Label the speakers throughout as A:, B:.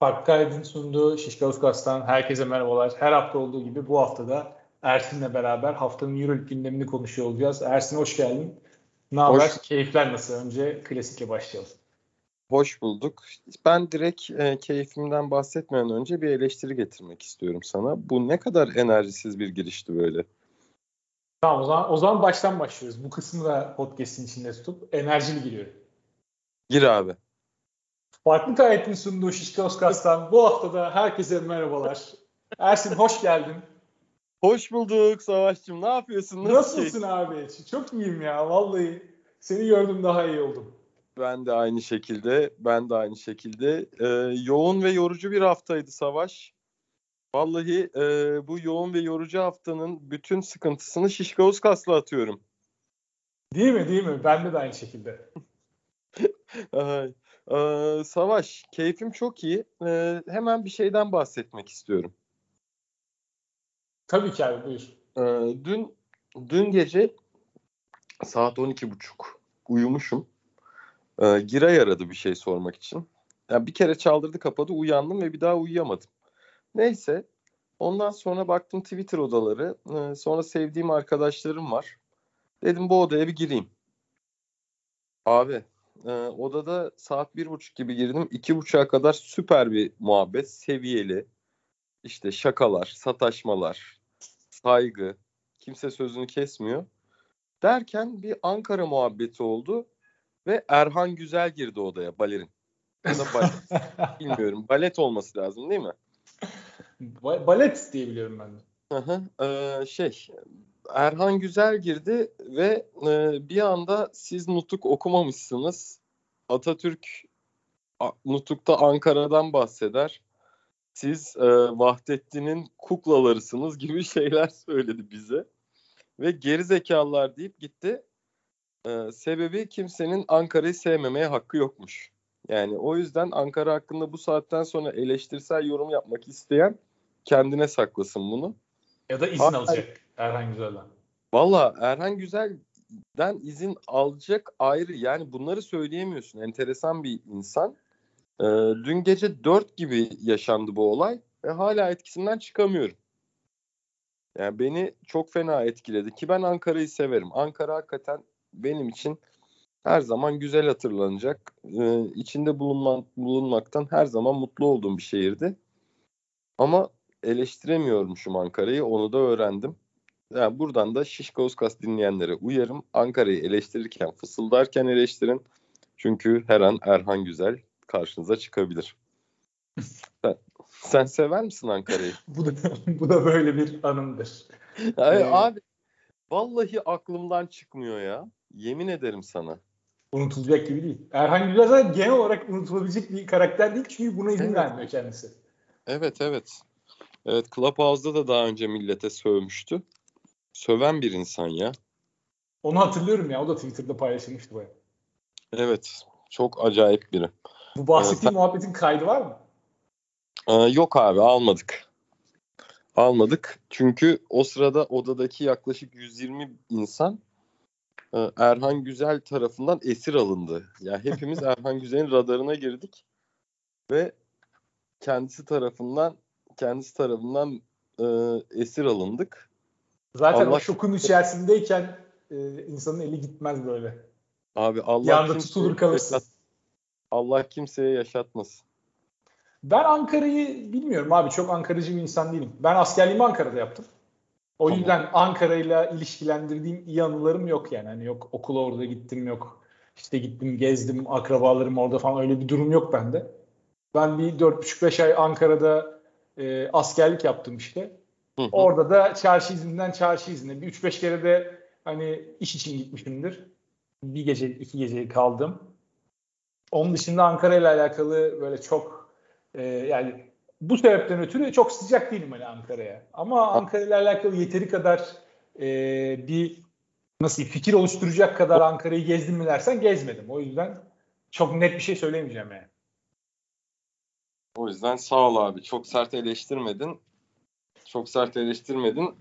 A: Hakkari'nin sunduğu Şişkavuskas'tan herkese merhabalar. Her hafta olduğu gibi bu haftada Ersin'le beraber haftanın Euroleague gündemini konuşuyor olacağız. Ersin hoş geldin. Ne haber? Keyifler nasıl? Önce klasikle başlayalım.
B: Hoş bulduk. Ben direkt e, keyfimden bahsetmeden önce bir eleştiri getirmek istiyorum sana. Bu ne kadar enerjisiz bir girişti böyle.
A: Tamam o zaman, o zaman baştan başlıyoruz. Bu kısmı da podcast'in içinde tutup enerjili giriyorum.
B: Gir abi.
A: Farklı Tayyip'in sunduğu Şişka Oskas'tan bu haftada herkese merhabalar. Ersin hoş geldin.
B: Hoş bulduk Savaş'cığım. Ne yapıyorsun?
A: Nasıl Nasılsın şey? abi? Çok iyiyim ya. Vallahi seni gördüm daha iyi oldum.
B: Ben de aynı şekilde. Ben de aynı şekilde. Ee, yoğun ve yorucu bir haftaydı Savaş. Vallahi e, bu yoğun ve yorucu haftanın bütün sıkıntısını Şişka Oskas'la atıyorum.
A: Değil mi? Değil mi? Ben de aynı şekilde.
B: Ee, Savaş, keyfim çok iyi. Ee, hemen bir şeyden bahsetmek istiyorum.
A: Tabii ki abi buyur.
B: Ee, dün dün gece saat 12.30 uyumuşum. Ee, Giray aradı bir şey sormak için. Yani bir kere çaldırdı kapadı uyandım ve bir daha uyuyamadım. Neyse ondan sonra baktım Twitter odaları. Ee, sonra sevdiğim arkadaşlarım var. Dedim bu odaya bir gireyim. Abi e, odada saat bir buçuk gibi girdim. iki buçuğa kadar süper bir muhabbet. Seviyeli. İşte şakalar, sataşmalar, saygı. Kimse sözünü kesmiyor. Derken bir Ankara muhabbeti oldu. Ve Erhan Güzel girdi odaya balerin. Ya da balet. Bilmiyorum. Balet olması lazım değil mi?
A: Ba- balet diye biliyorum ben de.
B: Hı hı. Ee, şey Erhan Güzel girdi ve e, bir anda siz nutuk okumamışsınız. Atatürk nutukta Ankara'dan bahseder. Siz e, Vahdettin'in kuklalarısınız gibi şeyler söyledi bize. Ve geri zekalılar deyip gitti. E, sebebi kimsenin Ankara'yı sevmemeye hakkı yokmuş. Yani o yüzden Ankara hakkında bu saatten sonra eleştirsel yorum yapmak isteyen kendine saklasın bunu.
A: Ya da izin Hatta, alacak Erhan Güzel'den.
B: Valla Erhan Güzel'den izin alacak ayrı. Yani bunları söyleyemiyorsun. Enteresan bir insan. Ee, dün gece 4 gibi yaşandı bu olay ve hala etkisinden çıkamıyorum. Yani beni çok fena etkiledi ki ben Ankara'yı severim. Ankara hakikaten benim için her zaman güzel hatırlanacak. Ee, içinde bulunma, bulunmaktan her zaman mutlu olduğum bir şehirdi. Ama eleştiremiyormuşum Ankara'yı onu da öğrendim. Yani buradan da Şişko Uskas dinleyenlere uyarım. Ankara'yı eleştirirken, fısıldarken eleştirin. Çünkü her an Erhan Güzel karşınıza çıkabilir. sen, sen sever misin Ankara'yı?
A: bu, da, bu da böyle bir anımdır.
B: Yani, ee, abi vallahi aklımdan çıkmıyor ya. Yemin ederim sana.
A: Unutulacak gibi değil. Erhan Güzel zaten genel olarak unutulabilecek bir karakter değil çünkü buna izin evet. vermiyor kendisi.
B: Evet evet. Evet Clubhouse'da da daha önce millete sövmüştü. Söven bir insan ya.
A: Onu hatırlıyorum ya. O da Twitter'da paylaşılmıştı baya.
B: Evet. Çok acayip biri.
A: Bu bahsettiğim ee, muhabbetin kaydı var mı?
B: Ee, yok abi almadık. Almadık. Çünkü o sırada odadaki yaklaşık 120 insan e, Erhan Güzel tarafından esir alındı. Yani hepimiz Erhan Güzel'in radarına girdik ve kendisi tarafından kendisi tarafından e, esir alındık.
A: Zaten Allah... o şokun içerisindeyken e, insanın eli gitmez böyle.
B: Abi Allah
A: Yanda tutulur kalırsın. Yaşat...
B: Allah kimseye yaşatmasın.
A: Ben Ankara'yı bilmiyorum abi. Çok Ankaracı bir insan değilim. Ben askerliğimi Ankara'da yaptım. O tamam. yüzden Ankara'yla ilişkilendirdiğim iyi anılarım yok yani. Hani yok okula orada gittim yok. İşte gittim gezdim akrabalarım orada falan öyle bir durum yok bende. Ben bir 4,5-5 ay Ankara'da e, askerlik yaptım işte. Hı hı. Orada da çarşı izinden çarşı izine. Bir 3-5 kere de hani iş için gitmişimdir. Bir gece, iki gece kaldım. Onun dışında Ankara ile alakalı böyle çok e, yani bu sebepten ötürü çok sıcak değilim hani Ankara'ya. Ama Ankara ile alakalı yeteri kadar e, bir nasıl fikir oluşturacak kadar Ankara'yı gezdim mi dersen gezmedim. O yüzden çok net bir şey söylemeyeceğim yani.
B: O yüzden sağ ol abi. Çok sert eleştirmedin. Çok sert eleştirmedin.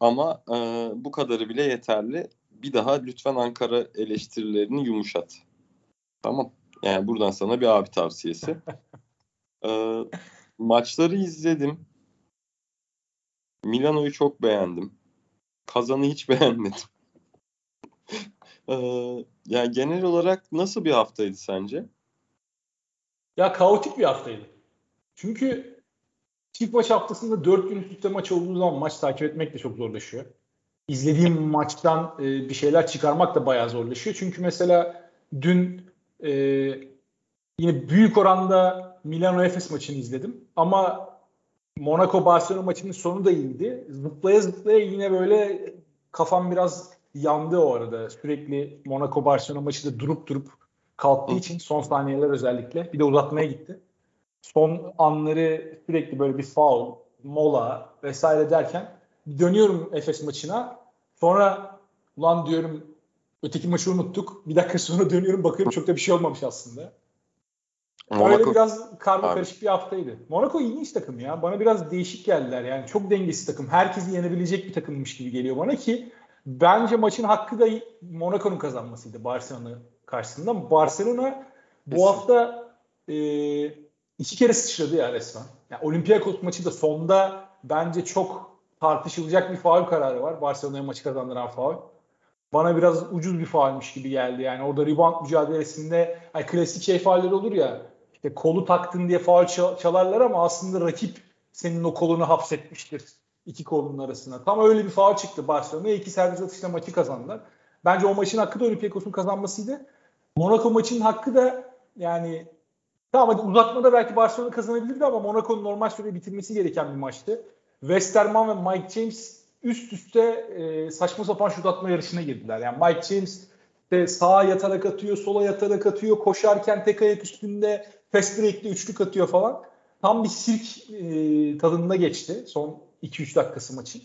B: Ama e, bu kadarı bile yeterli. Bir daha lütfen Ankara eleştirilerini yumuşat. Tamam. Yani buradan sana bir abi tavsiyesi. Ee, maçları izledim. Milano'yu çok beğendim. Kazan'ı hiç beğenmedim. ee, yani genel olarak nasıl bir haftaydı sence?
A: Ya kaotik bir haftaydı. Çünkü çift maç haftasında 4 gün üst üste maç olduğu zaman maç takip etmek de çok zorlaşıyor. İzlediğim maçtan e, bir şeyler çıkarmak da bayağı zorlaşıyor. Çünkü mesela dün e, yine büyük oranda Milano Efes maçını izledim. Ama Monaco Barcelona maçının sonu da iyiydi. Zıplaya zıplaya yine böyle kafam biraz yandı o arada. Sürekli Monaco Barcelona maçı da durup durup kalktığı için son saniyeler özellikle bir de uzatmaya gitti. Son anları sürekli böyle bir foul, mola vesaire derken dönüyorum Efes maçına. Sonra ulan diyorum öteki maçı unuttuk. Bir dakika sonra dönüyorum bakıyorum çok da bir şey olmamış aslında. Monaco, Öyle biraz karma karışık bir haftaydı. Monaco ilginç takım ya. Bana biraz değişik geldiler. Yani çok dengesiz takım. Herkesi yenebilecek bir takımmış gibi geliyor bana ki bence maçın hakkı da Monaco'nun kazanmasıydı Barcelona karşısında. Barcelona bu hafta e, iki kere sıçradı ya resmen. Yani Olympiakos maçı da sonda bence çok tartışılacak bir faul kararı var. Barcelona'ya maçı kazandıran faul. Bana biraz ucuz bir faulmüş gibi geldi. Yani orada rebound mücadelesinde hani klasik şey fauller olur ya işte kolu taktın diye faul çalarlar ama aslında rakip senin o kolunu hapsetmiştir iki kolunun arasına. Tam öyle bir faul çıktı Barcelona. İki servis atışla maçı kazandılar. Bence o maçın hakkı da Olympiakos'un kazanmasıydı. Monaco maçının hakkı da yani tamam hadi uzatmada belki Barcelona kazanabilirdi ama Monaco'nun normal süre bitirmesi gereken bir maçtı. Westerman ve Mike James üst üste e, saçma sapan şut atma yarışına girdiler. Yani Mike James de sağa yatarak atıyor, sola yatarak atıyor, koşarken tek ayak üstünde fast break'te üçlük atıyor falan. Tam bir sirk e, tadında geçti son 2-3 dakikası maçın.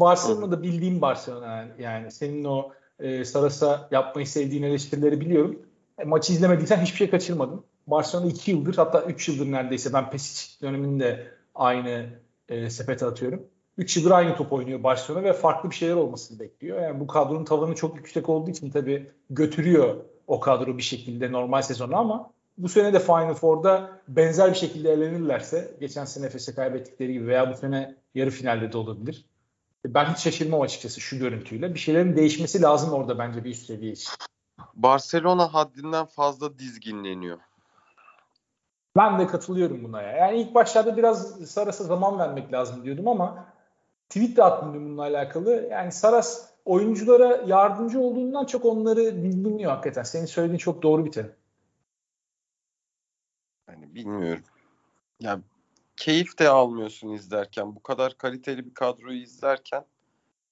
A: Barcelona'da bildiğim Barcelona yani, yani senin o e, Saras'a yapmayı sevdiğin eleştirileri biliyorum. E, maçı izlemediysen hiçbir şey kaçırmadın. Barcelona 2 yıldır hatta 3 yıldır neredeyse ben Pesic döneminde aynı e, sepete atıyorum. 3 yıldır aynı top oynuyor Barcelona ve farklı bir şeyler olmasını bekliyor. Yani bu kadronun tavanı çok yüksek olduğu için tabii götürüyor o kadro bir şekilde normal sezonu ama bu sene de Final Four'da benzer bir şekilde elenirlerse geçen sene Efes'e kaybettikleri gibi veya bu sene yarı finalde de olabilir. Ben hiç şaşırmam açıkçası şu görüntüyle. Bir şeylerin değişmesi lazım orada bence bir üst seviye için.
B: Barcelona haddinden fazla dizginleniyor.
A: Ben de katılıyorum buna ya. Yani ilk başlarda biraz Saras'a zaman vermek lazım diyordum ama tweet de attım bununla alakalı. Yani Saras oyunculara yardımcı olduğundan çok onları dinliyor hakikaten. Senin söylediğin çok doğru bir terim.
B: Yani bilmiyorum. Ya keyif de almıyorsun izlerken. Bu kadar kaliteli bir kadroyu izlerken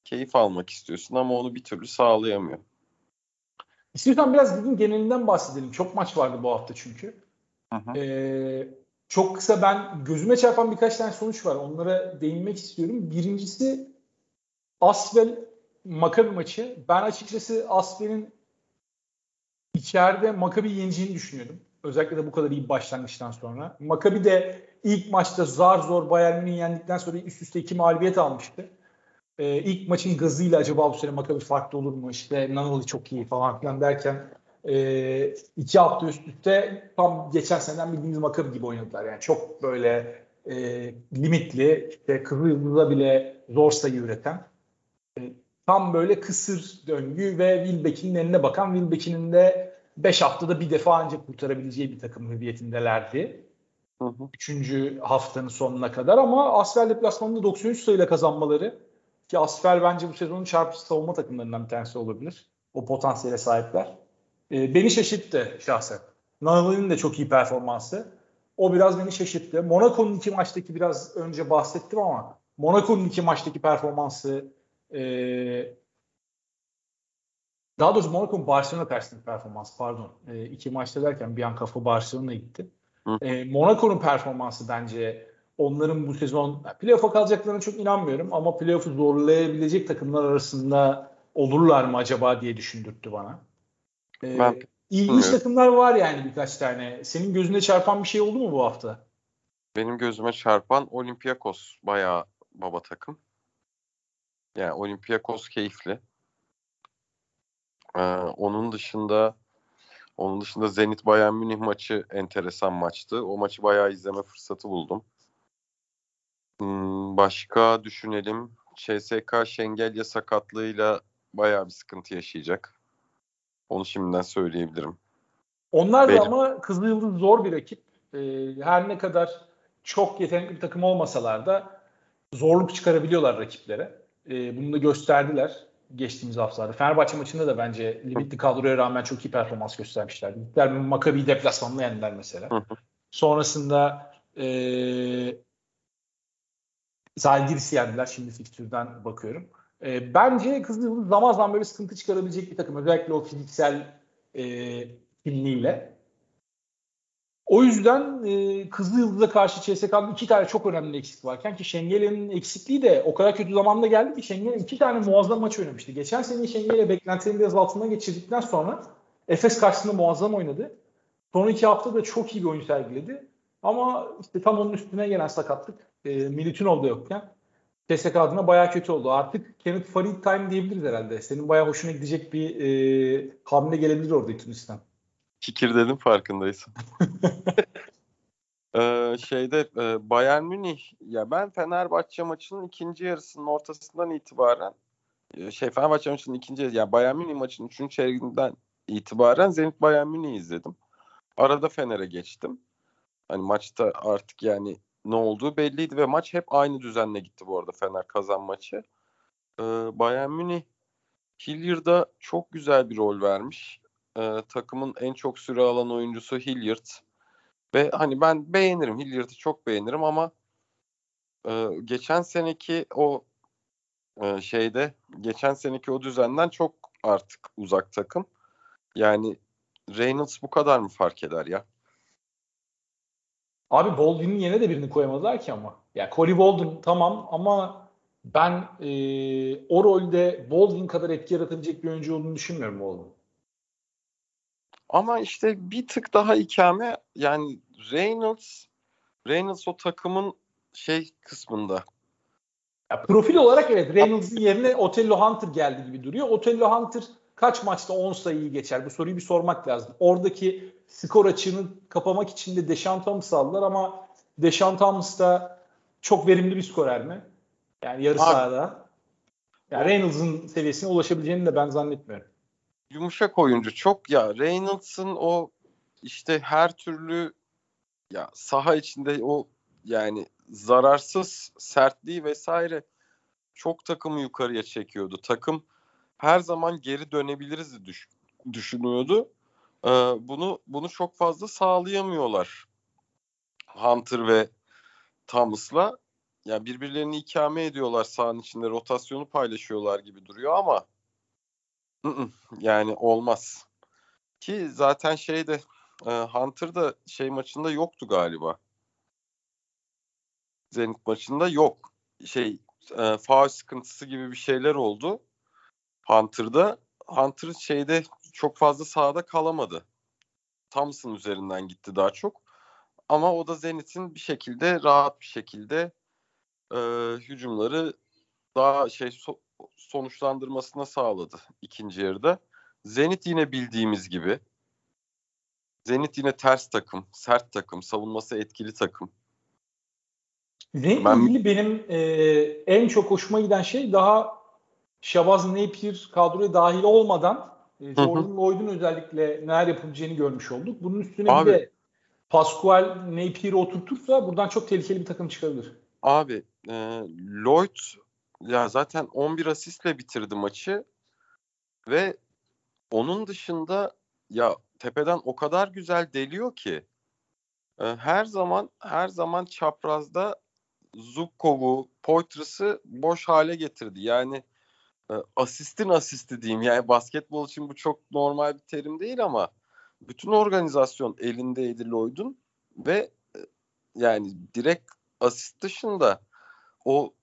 B: keyif almak istiyorsun ama onu bir türlü sağlayamıyor.
A: İstiyorsan biraz ligin genelinden bahsedelim. Çok maç vardı bu hafta çünkü. Hı çok kısa ben gözüme çarpan birkaç tane sonuç var. Onlara değinmek istiyorum. Birincisi Asvel Makabi maçı. Ben açıkçası Asvel'in içeride Makabi yeneceğini düşünüyordum. Özellikle de bu kadar iyi başlangıçtan sonra. Makabi de ilk maçta zar zor Bayern Münih'i yendikten sonra üst üste iki mağlubiyet almıştı. Ee, ilk maçın gazıyla acaba bu sene Makabi farklı olur mu? İşte Nanoli çok iyi falan filan derken e, iki hafta üst üste tam geçen seneden bildiğimiz Makabi gibi oynadılar. Yani çok böyle e, limitli, işte Yıldız'a bile zor sayı üreten e, tam böyle kısır döngü ve Wilbeck'in eline bakan Wilbeck'in de 5 haftada bir defa ancak kurtarabileceği bir takım hüviyetindelerdi. Hı hı. Üçüncü haftanın sonuna kadar ama Asfer deplasmanında 93 sayıyla kazanmaları ki Asfer bence bu sezonun çarpıcı savunma takımlarından bir tanesi olabilir. O potansiyele sahipler. E, beni şaşırttı şahsen. Nanoli'nin de çok iyi performansı. O biraz beni şaşırttı. Monaco'nun iki maçtaki biraz önce bahsettim ama Monaco'nun iki maçtaki performansı e, daha doğrusu Monaco'nun Barcelona karşısındaki performans pardon. E, iki maçta derken bir an kafa Barcelona gitti. E, Monaco'nun performansı bence onların bu sezon playoff'a kalacaklarına çok inanmıyorum ama playoff'u zorlayabilecek takımlar arasında olurlar mı acaba diye düşündürttü bana. E, ben ilginç takımlar var yani birkaç tane. Senin gözüne çarpan bir şey oldu mu bu hafta?
B: Benim gözüme çarpan Olympiakos bayağı baba takım. Yani Olympiakos keyifli. Ee, onun dışında Onun dışında Zenit Bayern Münih maçı enteresan maçtı. O maçı bayağı izleme fırsatı buldum. Hmm, başka düşünelim. CSK Şengelya sakatlığıyla bayağı bir sıkıntı yaşayacak. Onu şimdiden söyleyebilirim.
A: Onlar da ama Kızılyıldız zor bir rakip. Ee, her ne kadar çok yetenekli bir takım olmasalar da zorluk çıkarabiliyorlar rakiplere. Ee, bunu da gösterdiler geçtiğimiz haftalarda. Fenerbahçe maçında da bence limitli kadroya rağmen çok iyi performans göstermişler. Gittiler Maccabi deplasmanla yendiler mesela. Sonrasında ee, Zalgiris'i yendiler. Şimdi fikstürden bakıyorum. E, bence Kızılyıldız zaman zaman böyle sıkıntı çıkarabilecek bir takım. Özellikle o fiziksel e, kimliğiyle. O yüzden e, Kızılyıldız'a karşı CSK'nın iki tane çok önemli eksik varken ki Şengel'in eksikliği de o kadar kötü zamanda geldi ki Şengel iki tane muazzam maç oynamıştı. Geçen sene Şengel'e beklentilerin biraz altında geçirdikten sonra Efes karşısında muazzam oynadı. Son iki hafta da çok iyi bir oyun sergiledi. Ama işte tam onun üstüne gelen sakatlık e, Militinov da yokken CSK adına baya kötü oldu. Artık Kenneth Farid time diyebiliriz herhalde. Senin baya hoşuna gidecek bir e, hamle gelebilir orada Tunis'ten.
B: Kikir dedim farkındaysın. ee, şeyde e, Bayern Münih ya ben Fenerbahçe maçının ikinci yarısının ortasından itibaren e, şey Fenerbahçe maçının ikinci ya yani Bayern Münih maçının üçüncü çeyreğinden itibaren Zenit Bayern Münih izledim. Arada Fener'e geçtim. Hani maçta artık yani ne olduğu belliydi ve maç hep aynı düzenle gitti bu arada Fener kazan maçı. Ee, Bayern Münih Hilliard'a çok güzel bir rol vermiş. Ee, takımın en çok süre alan oyuncusu Hilliard. Ve hani ben beğenirim. Hilliard'ı çok beğenirim ama e, geçen seneki o e, şeyde geçen seneki o düzenden çok artık uzak takım. Yani Reynolds bu kadar mı fark eder ya?
A: Abi Baldwin'in yerine de birini koyamadılar ki ama. Yani Corey Baldwin tamam ama ben e, o rolde Baldwin kadar etki yaratabilecek bir oyuncu olduğunu düşünmüyorum Baldwin.
B: Ama işte bir tık daha ikame yani Reynolds Reynolds o takımın şey kısmında.
A: Ya profil olarak evet Reynolds'ın yerine Otello Hunter geldi gibi duruyor. Otello Hunter kaç maçta 10 sayıyı geçer? Bu soruyu bir sormak lazım. Oradaki skor açığını kapamak için de Deşan Thomas aldılar ama Deşan Thomas da çok verimli bir skorer mi? Yani yarı Abi, sahada. Yani Reynolds'ın seviyesine ulaşabileceğini de ben zannetmiyorum.
B: Yumuşak oyuncu çok ya Reynolds'ın o işte her türlü ya saha içinde o yani zararsız sertliği vesaire çok takımı yukarıya çekiyordu. Takım her zaman geri dönebiliriz düş, düşünüyordu. Ee, bunu bunu çok fazla sağlayamıyorlar. Hunter ve Thomas'la yani birbirlerini ikame ediyorlar sahanın içinde rotasyonu paylaşıyorlar gibi duruyor ama yani olmaz. Ki zaten şeyde e, Hunter da şey maçında yoktu galiba. Zenit maçında yok. Şey e, faul sıkıntısı gibi bir şeyler oldu. Hunter'da. Hunter şeyde çok fazla sahada kalamadı. Thompson üzerinden gitti daha çok. Ama o da Zenit'in bir şekilde rahat bir şekilde e, hücumları daha şey so, sonuçlandırmasına sağladı ikinci yarıda. Zenit yine bildiğimiz gibi. Zenit yine ters takım, sert takım, savunması etkili takım.
A: Zenit'le ben... ilgili benim e, en çok hoşuma giden şey daha Şabaz Napier kadroya dahil olmadan e, Jordan Lloyd'un özellikle neler yapabileceğini görmüş olduk. Bunun üstüne Abi, bir de Pascual Napier'i oturtursa buradan çok tehlikeli bir takım çıkabilir.
B: Abi e, Lloyd ya zaten 11 asistle bitirdi maçı ve onun dışında ya tepeden o kadar güzel deliyor ki e, her zaman her zaman çaprazda Zubkov'u, Poitras'ı boş hale getirdi. Yani asistin asisti diyeyim. Yani basketbol için bu çok normal bir terim değil ama bütün organizasyon elindeydi Lloyd'un ve e, yani direkt asist dışında o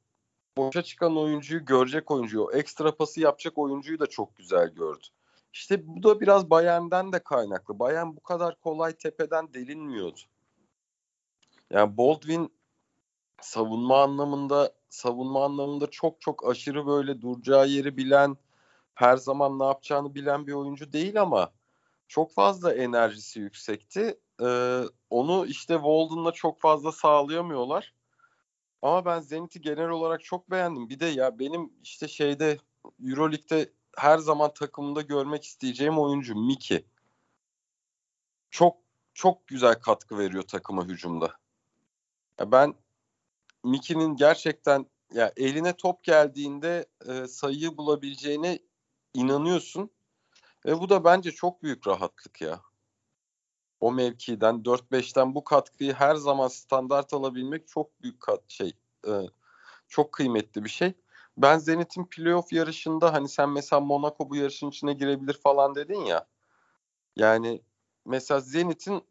B: boşa çıkan oyuncuyu görecek oyuncuyu, o ekstra pası yapacak oyuncuyu da çok güzel gördü. İşte bu da biraz Bayern'den de kaynaklı. Bayern bu kadar kolay tepeden delinmiyordu. Yani Baldwin savunma anlamında savunma anlamında çok çok aşırı böyle duracağı yeri bilen, her zaman ne yapacağını bilen bir oyuncu değil ama çok fazla enerjisi yüksekti. Ee, onu işte Walden'la çok fazla sağlayamıyorlar. Ama ben Zenit'i genel olarak çok beğendim. Bir de ya benim işte şeyde Euroleague'de her zaman takımında görmek isteyeceğim oyuncu Miki. Çok çok güzel katkı veriyor takıma hücumda. Ya ben Miki'nin gerçekten ya eline top geldiğinde e, sayıyı bulabileceğine inanıyorsun. Ve bu da bence çok büyük rahatlık ya. O mevkiden 4-5'ten bu katkıyı her zaman standart alabilmek çok büyük kat şey. E, çok kıymetli bir şey. Ben Zenit'in playoff yarışında hani sen mesela Monaco bu yarışın içine girebilir falan dedin ya. Yani mesela Zenit'in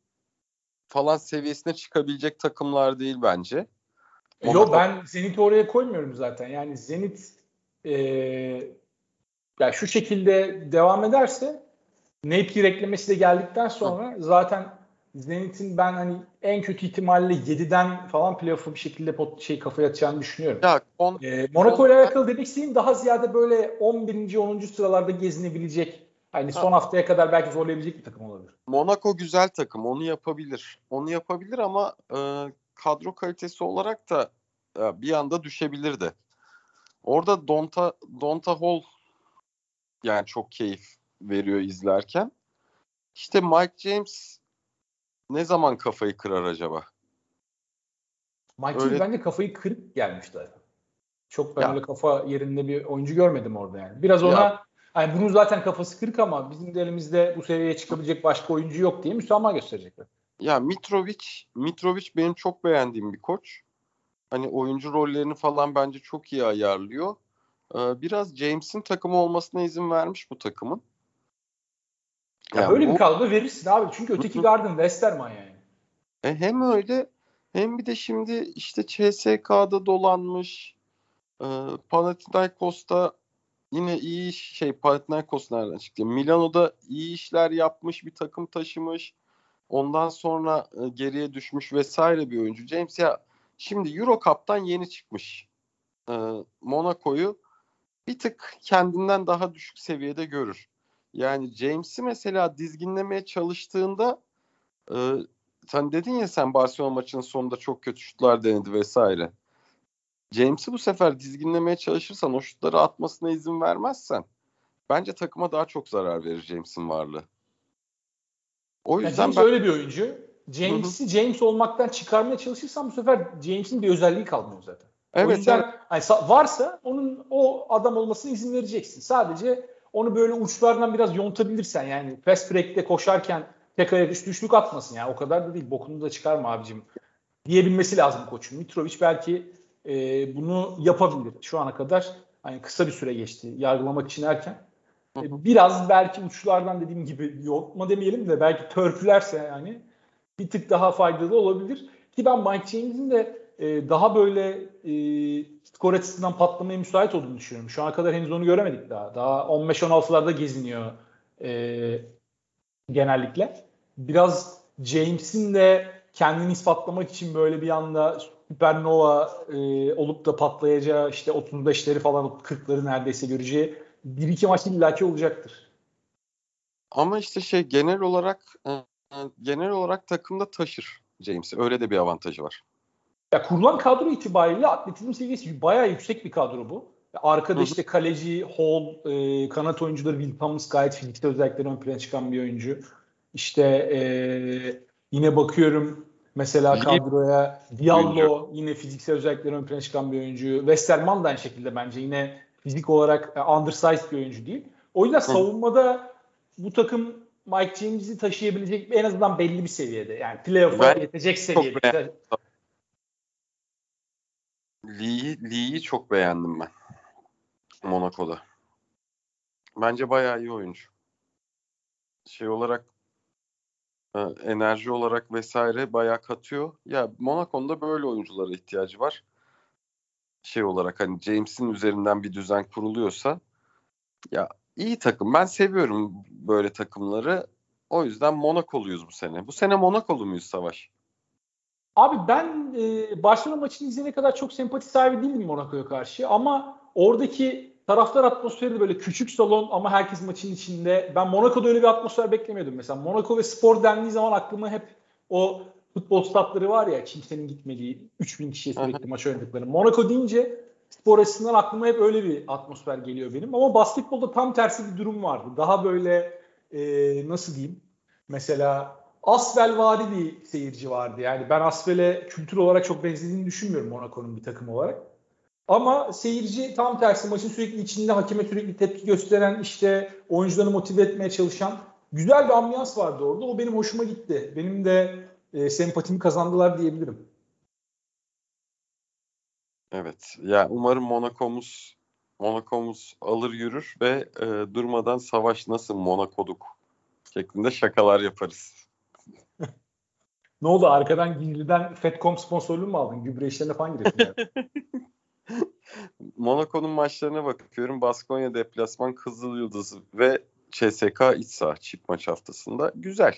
B: falan seviyesine çıkabilecek takımlar değil bence.
A: Yok ben Zenit'i oraya koymuyorum zaten. Yani Zenit e, yani şu şekilde devam ederse Napier eklemesi de geldikten sonra Hı. zaten Zenit'in ben hani en kötü ihtimalle 7'den falan playoff'u bir şekilde pot, şey kafaya atacağını düşünüyorum. Ya, on, ee, Monaco ile alakalı demek istediğim daha ziyade böyle 11. 10. sıralarda gezinebilecek Hani son haftaya kadar belki zorlayabilecek bir takım olabilir.
B: Monaco güzel takım. Onu yapabilir. Onu yapabilir ama e, kadro kalitesi olarak da e, bir anda düşebilir de. Orada Donta Donta Hall yani çok keyif veriyor izlerken. İşte Mike James ne zaman kafayı kırar acaba?
A: Mike James bence kafayı kırıp gelmişti. Çok ben ya. öyle kafa yerinde bir oyuncu görmedim orada yani. Biraz ona ya. hani bunun zaten kafası kırık ama bizim de elimizde bu seviyeye çıkabilecek başka oyuncu yok diye müsamaha gösterecekler.
B: Ya Mitrovic, Mitrovic benim çok beğendiğim bir koç. Hani oyuncu rollerini falan bence çok iyi ayarlıyor. Ee, biraz James'in takımı olmasına izin vermiş bu takımın.
A: Ya yani böyle bu... bir kadro verirsin abi. Çünkü öteki Garden Westerman yani.
B: E hem öyle hem bir de şimdi işte CSK'da dolanmış. E, Panathinaikos'ta yine iyi iş şey Panathinaikos nereden çıktı? Milano'da iyi işler yapmış bir takım taşımış. Ondan sonra e, geriye düşmüş vesaire bir oyuncu. James ya şimdi Euro Cup'tan yeni çıkmış. E, Monaco'yu bir tık kendinden daha düşük seviyede görür. Yani James'i mesela dizginlemeye çalıştığında e, sen dedin ya sen Barcelona maçının sonunda çok kötü şutlar denedi vesaire. James'i bu sefer dizginlemeye çalışırsan o şutları atmasına izin vermezsen bence takıma daha çok zarar verir James'in varlığı.
A: O yüzden James ben... öyle bir oyuncu. James'i James olmaktan çıkarmaya çalışırsan bu sefer James'in bir özelliği kalmıyor zaten. Evet, o yüzden evet. Hani varsa onun o adam olmasına izin vereceksin. Sadece onu böyle uçlardan biraz yontabilirsen yani fast break'te koşarken tek ayak üstü üçlük atmasın yani o kadar da değil bokunu da çıkarma abicim diyebilmesi lazım koçun. Mitrovic belki e, bunu yapabilir şu ana kadar hani kısa bir süre geçti yargılamak için erken. E, biraz belki uçlardan dediğim gibi yontma demeyelim de belki törpülerse yani bir tık daha faydalı olabilir. Ki ben Mike James'in de e, daha böyle e, skor açısından patlamaya müsait olduğunu düşünüyorum. Şu ana kadar henüz onu göremedik daha. Daha 15-16'larda geziniyor e, genellikle. Biraz James'in de kendini ispatlamak için böyle bir anda süpernova e, olup da patlayacağı işte 35'leri falan 40'ları neredeyse göreceği bir iki maç illaki olacaktır.
B: Ama işte şey genel olarak e, genel olarak takımda taşır James'i. Öyle de bir avantajı var.
A: Ya kurulan kadro itibariyle atletizm seviyesi bayağı yüksek bir kadro bu. Arkada Hı-hı. işte kaleci, Hall, e, kanat oyuncuları Will Thomas gayet fiziksel özellikleri ön plana çıkan bir oyuncu. İşte e, yine bakıyorum mesela kadroya Diallo yine fiziksel özellikleri ön plana çıkan bir oyuncu. Westerman da aynı şekilde bence yine fizik olarak e, undersized bir oyuncu değil. O yüzden Hı. savunmada bu takım Mike James'i taşıyabilecek en azından belli bir seviyede. Yani playoff'a yetecek seviyede.
B: Lee'yi Lee'yi çok beğendim ben. Monaco'da. Bence bayağı iyi oyuncu. Şey olarak e, enerji olarak vesaire bayağı katıyor. Ya Monaco'nun da böyle oyunculara ihtiyacı var. Şey olarak hani James'in üzerinden bir düzen kuruluyorsa ya iyi takım. Ben seviyorum böyle takımları. O yüzden Monaco'luyuz bu sene. Bu sene Monaco'lu muyuz Savaş?
A: Abi ben e, Barcelona maçını izleyene kadar çok sempati sahibi değildim Monaco'ya karşı ama oradaki taraftar atmosferi de böyle küçük salon ama herkes maçın içinde. Ben Monaco'da öyle bir atmosfer beklemiyordum mesela. Monaco ve spor dendiği zaman aklıma hep o futbol statları var ya kimsenin gitmediği 3000 kişiye sürekli maç oynadıkları. Monaco deyince spor açısından aklıma hep öyle bir atmosfer geliyor benim. Ama basketbolda tam tersi bir durum vardı. Daha böyle e, nasıl diyeyim? Mesela Asvel vari bir seyirci vardı. Yani ben Asvel'e kültür olarak çok benzediğini düşünmüyorum Monaco'nun bir takım olarak. Ama seyirci tam tersi maçın sürekli içinde hakeme sürekli tepki gösteren işte oyuncularını motive etmeye çalışan güzel bir ambiyans vardı orada. O benim hoşuma gitti. Benim de e, sempatimi kazandılar diyebilirim.
B: Evet. Ya yani umarım Monaco'muz Monaco'muz alır yürür ve e, durmadan savaş nasıl Monaco'duk şeklinde şakalar yaparız.
A: ne oldu arkadan gizliden Fetcom sponsorluğu mu aldın? Gübre işlerine falan giriyorsun.
B: Monaco'nun maçlarına bakıyorum. Baskonya deplasman Kızıl Yıldız ve CSK iç saha çift maç haftasında. Güzel.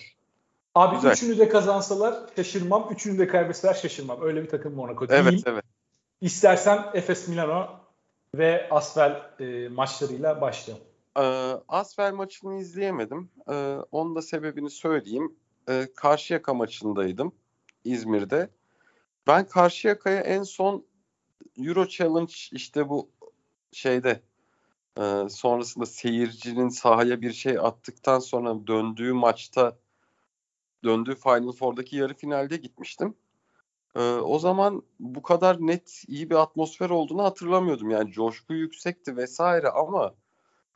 A: Abi Güzel. üçünü de kazansalar şaşırmam. Üçünü de kaybetseler şaşırmam. Öyle bir takım Monaco
B: evet,
A: değil.
B: Evet
A: İstersen Efes Milano ve Asvel e, maçlarıyla başlayalım.
B: Ee, Asvel maçını izleyemedim. Ee, onun da sebebini söyleyeyim. Ee, Karşıyaka maçındaydım İzmir'de. Ben Karşıyaka'ya en son Euro Challenge işte bu şeyde e, sonrasında seyircinin sahaya bir şey attıktan sonra döndüğü maçta döndüğü Final Four'daki yarı finalde gitmiştim. E, o zaman bu kadar net iyi bir atmosfer olduğunu hatırlamıyordum. Yani coşku yüksekti vesaire ama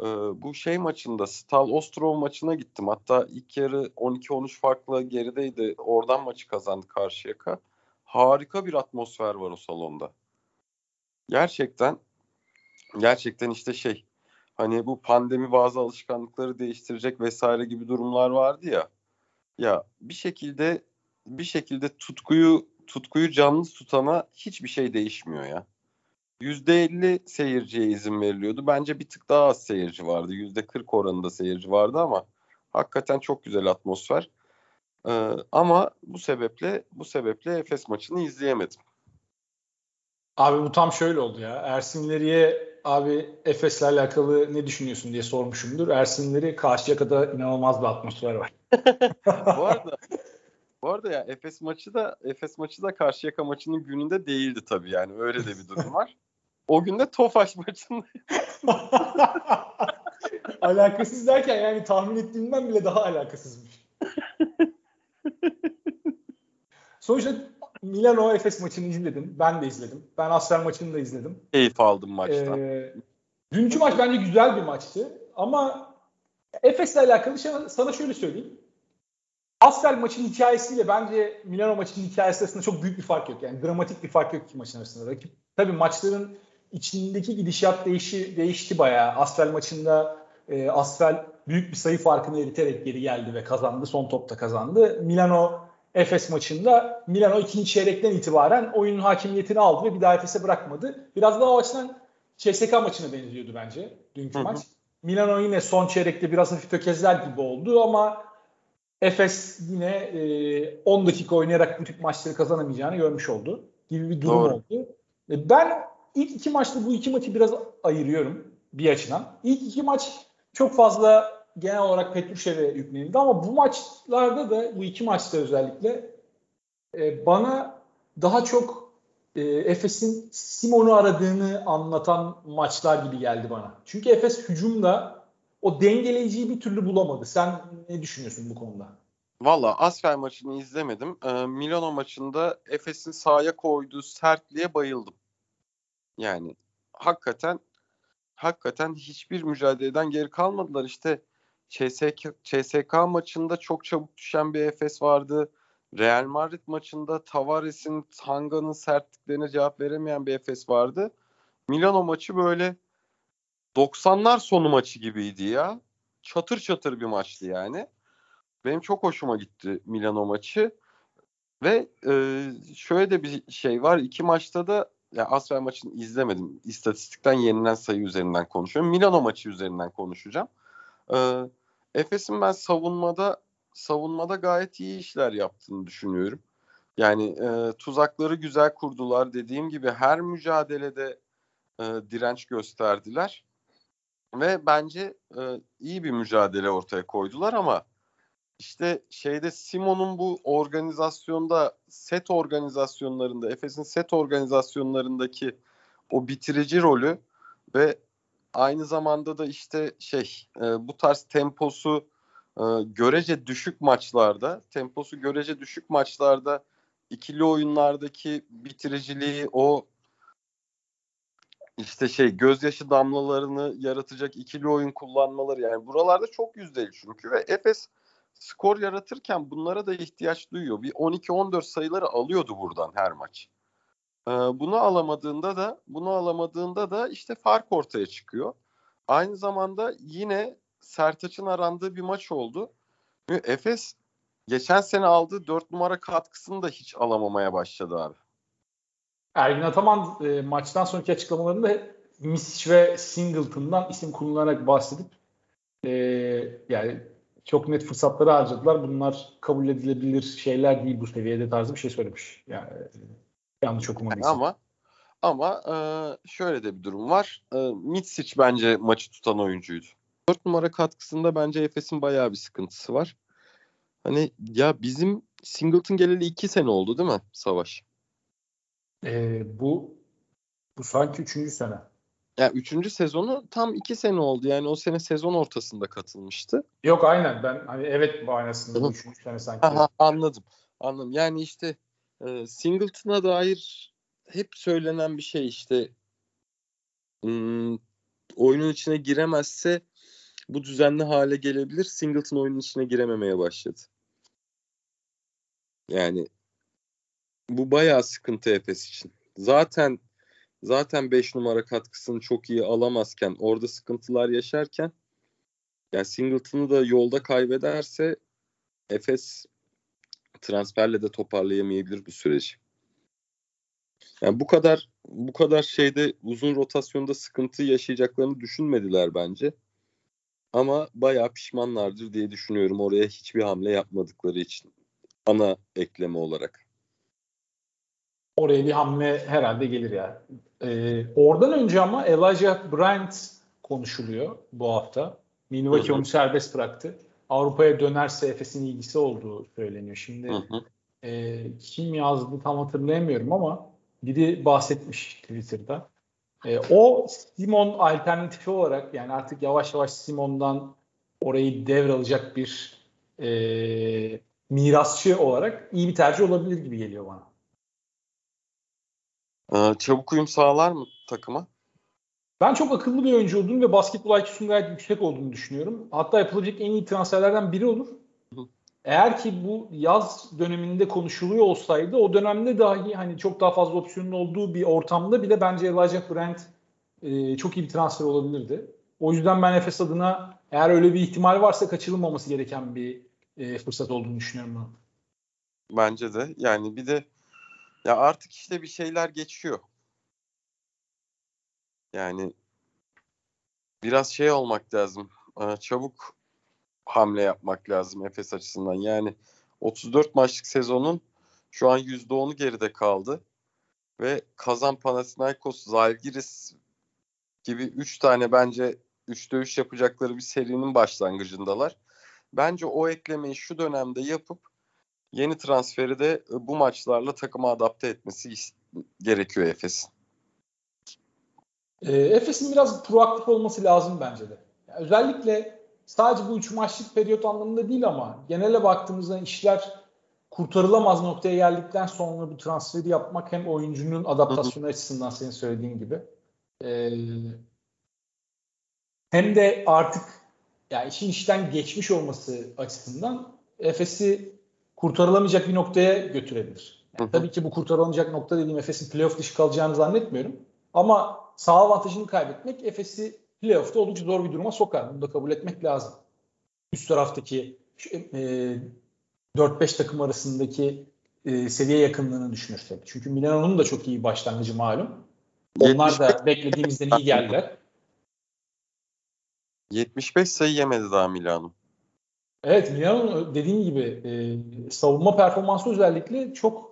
B: e, bu şey maçında Stal Ostrov maçına gittim. Hatta ilk yarı 12-13 farklı gerideydi. Oradan maçı kazandı Karşıyaka. Harika bir atmosfer var o salonda gerçekten gerçekten işte şey hani bu pandemi bazı alışkanlıkları değiştirecek vesaire gibi durumlar vardı ya. Ya bir şekilde bir şekilde tutkuyu tutkuyu canlı tutana hiçbir şey değişmiyor ya. %50 seyirciye izin veriliyordu. Bence bir tık daha az seyirci vardı. %40 oranında seyirci vardı ama hakikaten çok güzel atmosfer. Ee, ama bu sebeple bu sebeple Efes maçını izleyemedim.
A: Abi bu tam şöyle oldu ya. Ersinleri'ye abi Efes'le alakalı ne düşünüyorsun diye sormuşumdur. Ersinleri kadar inanılmaz bir atmosfer var.
B: bu arada bu arada ya Efes maçı da Efes maçı da Karşıyaka maçının gününde değildi tabii yani öyle de bir durum var. O gün de Tofaş maçında.
A: alakasız derken yani tahmin ettiğimden bile daha alakasızmış. Sonuçta Milano Efes maçını izledim. Ben de izledim. Ben Asfer maçını da izledim.
B: Keyif aldım maçtan.
A: Ee, dünkü maç bence güzel bir maçtı. Ama Efes'le alakalı şey, sana şöyle söyleyeyim. Asfer maçın hikayesiyle bence Milano maçının hikayesi arasında çok büyük bir fark yok. Yani dramatik bir fark yok ki maçın arasında. Rakip tabii maçların içindeki gidişat değişi, değişti bayağı. Asfer maçında e, Asfer büyük bir sayı farkını eriterek geri geldi ve kazandı. Son topta kazandı. Milano Efes maçında Milano ikinci çeyrekten itibaren oyunun hakimiyetini aldı ve bir daha Efes'e bırakmadı. Biraz daha o açıdan CSK maçına benziyordu bence dünkü hı hı. maç. Milano yine son çeyrekte biraz hafif tökezler gibi oldu ama Efes yine e, 10 dakika oynayarak bu tip maçları kazanamayacağını görmüş oldu gibi bir durum Doğru. oldu. E, ben ilk iki maçta bu iki maçı biraz ayırıyorum bir açıdan. İlk iki maç çok fazla genel olarak Petrushev'e yüklenildi ama bu maçlarda da bu iki maçta özellikle e, bana daha çok e, Efes'in Simon'u aradığını anlatan maçlar gibi geldi bana. Çünkü Efes hücumda o dengeleyiciyi bir türlü bulamadı. Sen ne düşünüyorsun bu konuda?
B: Valla Asfer maçını izlemedim. Ee, Milano maçında Efes'in sahaya koyduğu sertliğe bayıldım. Yani hakikaten hakikaten hiçbir mücadeleden geri kalmadılar. İşte CSK, CSK maçında çok çabuk düşen bir Efes vardı. Real Madrid maçında Tavares'in Tanga'nın sertliklerine cevap veremeyen bir Efes vardı. Milano maçı böyle 90'lar sonu maçı gibiydi ya. Çatır çatır bir maçtı yani. Benim çok hoşuma gitti Milano maçı. Ve e, şöyle de bir şey var. İki maçta da ya Asfer maçını izlemedim. İstatistikten yenilen sayı üzerinden konuşuyorum. Milano maçı üzerinden konuşacağım. Ee, Efes'in ben savunmada savunmada gayet iyi işler yaptığını düşünüyorum. Yani e, tuzakları güzel kurdular. Dediğim gibi her mücadelede e, direnç gösterdiler. Ve bence e, iyi bir mücadele ortaya koydular ama işte şeyde Simon'un bu organizasyonda set organizasyonlarında Efes'in set organizasyonlarındaki o bitirici rolü ve aynı zamanda da işte şey e, bu tarz temposu e, görece düşük maçlarda temposu görece düşük maçlarda ikili oyunlardaki bitiriciliği o işte şey gözyaşı damlalarını yaratacak ikili oyun kullanmaları yani buralarda çok yüzdeli çünkü ve Efes skor yaratırken bunlara da ihtiyaç duyuyor. Bir 12-14 sayıları alıyordu buradan her maç. Ee, bunu alamadığında da bunu alamadığında da işte fark ortaya çıkıyor. Aynı zamanda yine Sertaç'ın arandığı bir maç oldu. Efes geçen sene aldığı 4 numara katkısını da hiç alamamaya başladı abi.
A: Ergin Ataman e, maçtan sonraki açıklamalarında Misic ve Singleton'dan isim kullanarak bahsedip e, yani çok net fırsatları harcadılar. Bunlar kabul edilebilir şeyler değil bu seviyede tarzı bir şey söylemiş. Yani yanlış okumadıysam.
B: Ama ama e, şöyle de bir durum var. E, Mitsic bence maçı tutan oyuncuydu. 4 numara katkısında bence Efes'in bayağı bir sıkıntısı var. Hani ya bizim Singleton geleli 2 sene oldu değil mi Savaş?
A: E, bu bu sanki üçüncü sene.
B: Yani üçüncü sezonu tam iki sene oldu. Yani o sene sezon ortasında katılmıştı.
A: Yok aynen ben hani evet manasında üçüncü sene sanki.
B: Aha, anladım. Anladım. Yani işte e, Singleton'a dair hep söylenen bir şey işte hmm, oyunun içine giremezse bu düzenli hale gelebilir. Singleton oyunun içine girememeye başladı. Yani bu bayağı sıkıntı Efes için. Zaten zaten 5 numara katkısını çok iyi alamazken orada sıkıntılar yaşarken yani Singleton'ı da yolda kaybederse Efes transferle de toparlayamayabilir bu süreci. Yani bu kadar bu kadar şeyde uzun rotasyonda sıkıntı yaşayacaklarını düşünmediler bence. Ama bayağı pişmanlardır diye düşünüyorum oraya hiçbir hamle yapmadıkları için ana ekleme olarak
A: oraya bir hamle herhalde gelir ya. Ee, oradan önce ama Elijah Bryant konuşuluyor bu hafta. Milwaukee onu serbest bıraktı. Avrupa'ya dönerse Efes'in ilgisi olduğu söyleniyor. Şimdi E, kim yazdı tam hatırlayamıyorum ama biri bahsetmiş Twitter'da. E, o Simon alternatifi olarak yani artık yavaş yavaş Simon'dan orayı devralacak bir e, mirasçı olarak iyi bir tercih olabilir gibi geliyor bana.
B: Ee, çabuk uyum sağlar mı takıma?
A: Ben çok akıllı bir oyuncu olduğunu ve basketbol IQ'sunun gayet yüksek olduğunu düşünüyorum. Hatta yapılabilecek en iyi transferlerden biri olur. Eğer ki bu yaz döneminde konuşuluyor olsaydı o dönemde dahi hani çok daha fazla opsiyonun olduğu bir ortamda bile bence Elijah Brand e, çok iyi bir transfer olabilirdi. O yüzden ben Efes adına eğer öyle bir ihtimal varsa kaçırılmaması gereken bir e, fırsat olduğunu düşünüyorum.
B: Bence de. Yani bir de ya artık işte bir şeyler geçiyor. Yani biraz şey olmak lazım. Çabuk hamle yapmak lazım Efes açısından. Yani 34 maçlık sezonun şu an %10'u geride kaldı. Ve Kazan Panathinaikos, Zalgiris gibi 3 tane bence 3'te 3 yapacakları bir serinin başlangıcındalar. Bence o eklemeyi şu dönemde yapıp yeni transferi de e, bu maçlarla takıma adapte etmesi gerekiyor Efes'in.
A: E, Efes'in biraz proaktif olması lazım bence de. Yani özellikle sadece bu üç maçlık periyot anlamında değil ama genele baktığımızda işler kurtarılamaz noktaya geldikten sonra bu transferi yapmak hem oyuncunun adaptasyonu açısından senin söylediğin gibi e, hem de artık yani işin işten geçmiş olması açısından Efes'i kurtarılamayacak bir noktaya götürebilir. Yani tabii ki bu kurtarılamayacak nokta dediğim Efes'in playoff dışı kalacağını zannetmiyorum. Ama sağ avantajını kaybetmek Efes'i playoff'ta oldukça zor bir duruma sokar. Bunu da kabul etmek lazım. Üst taraftaki e, 4-5 takım arasındaki e, seviye yakınlığını düşünürsek. Çünkü Milano'nun da çok iyi başlangıcı malum. Onlar da beklediğimizden iyi geldiler.
B: 75 sayı yemedi daha Milano.
A: Evet Milan'ın dediğim gibi e, savunma performansı özellikle çok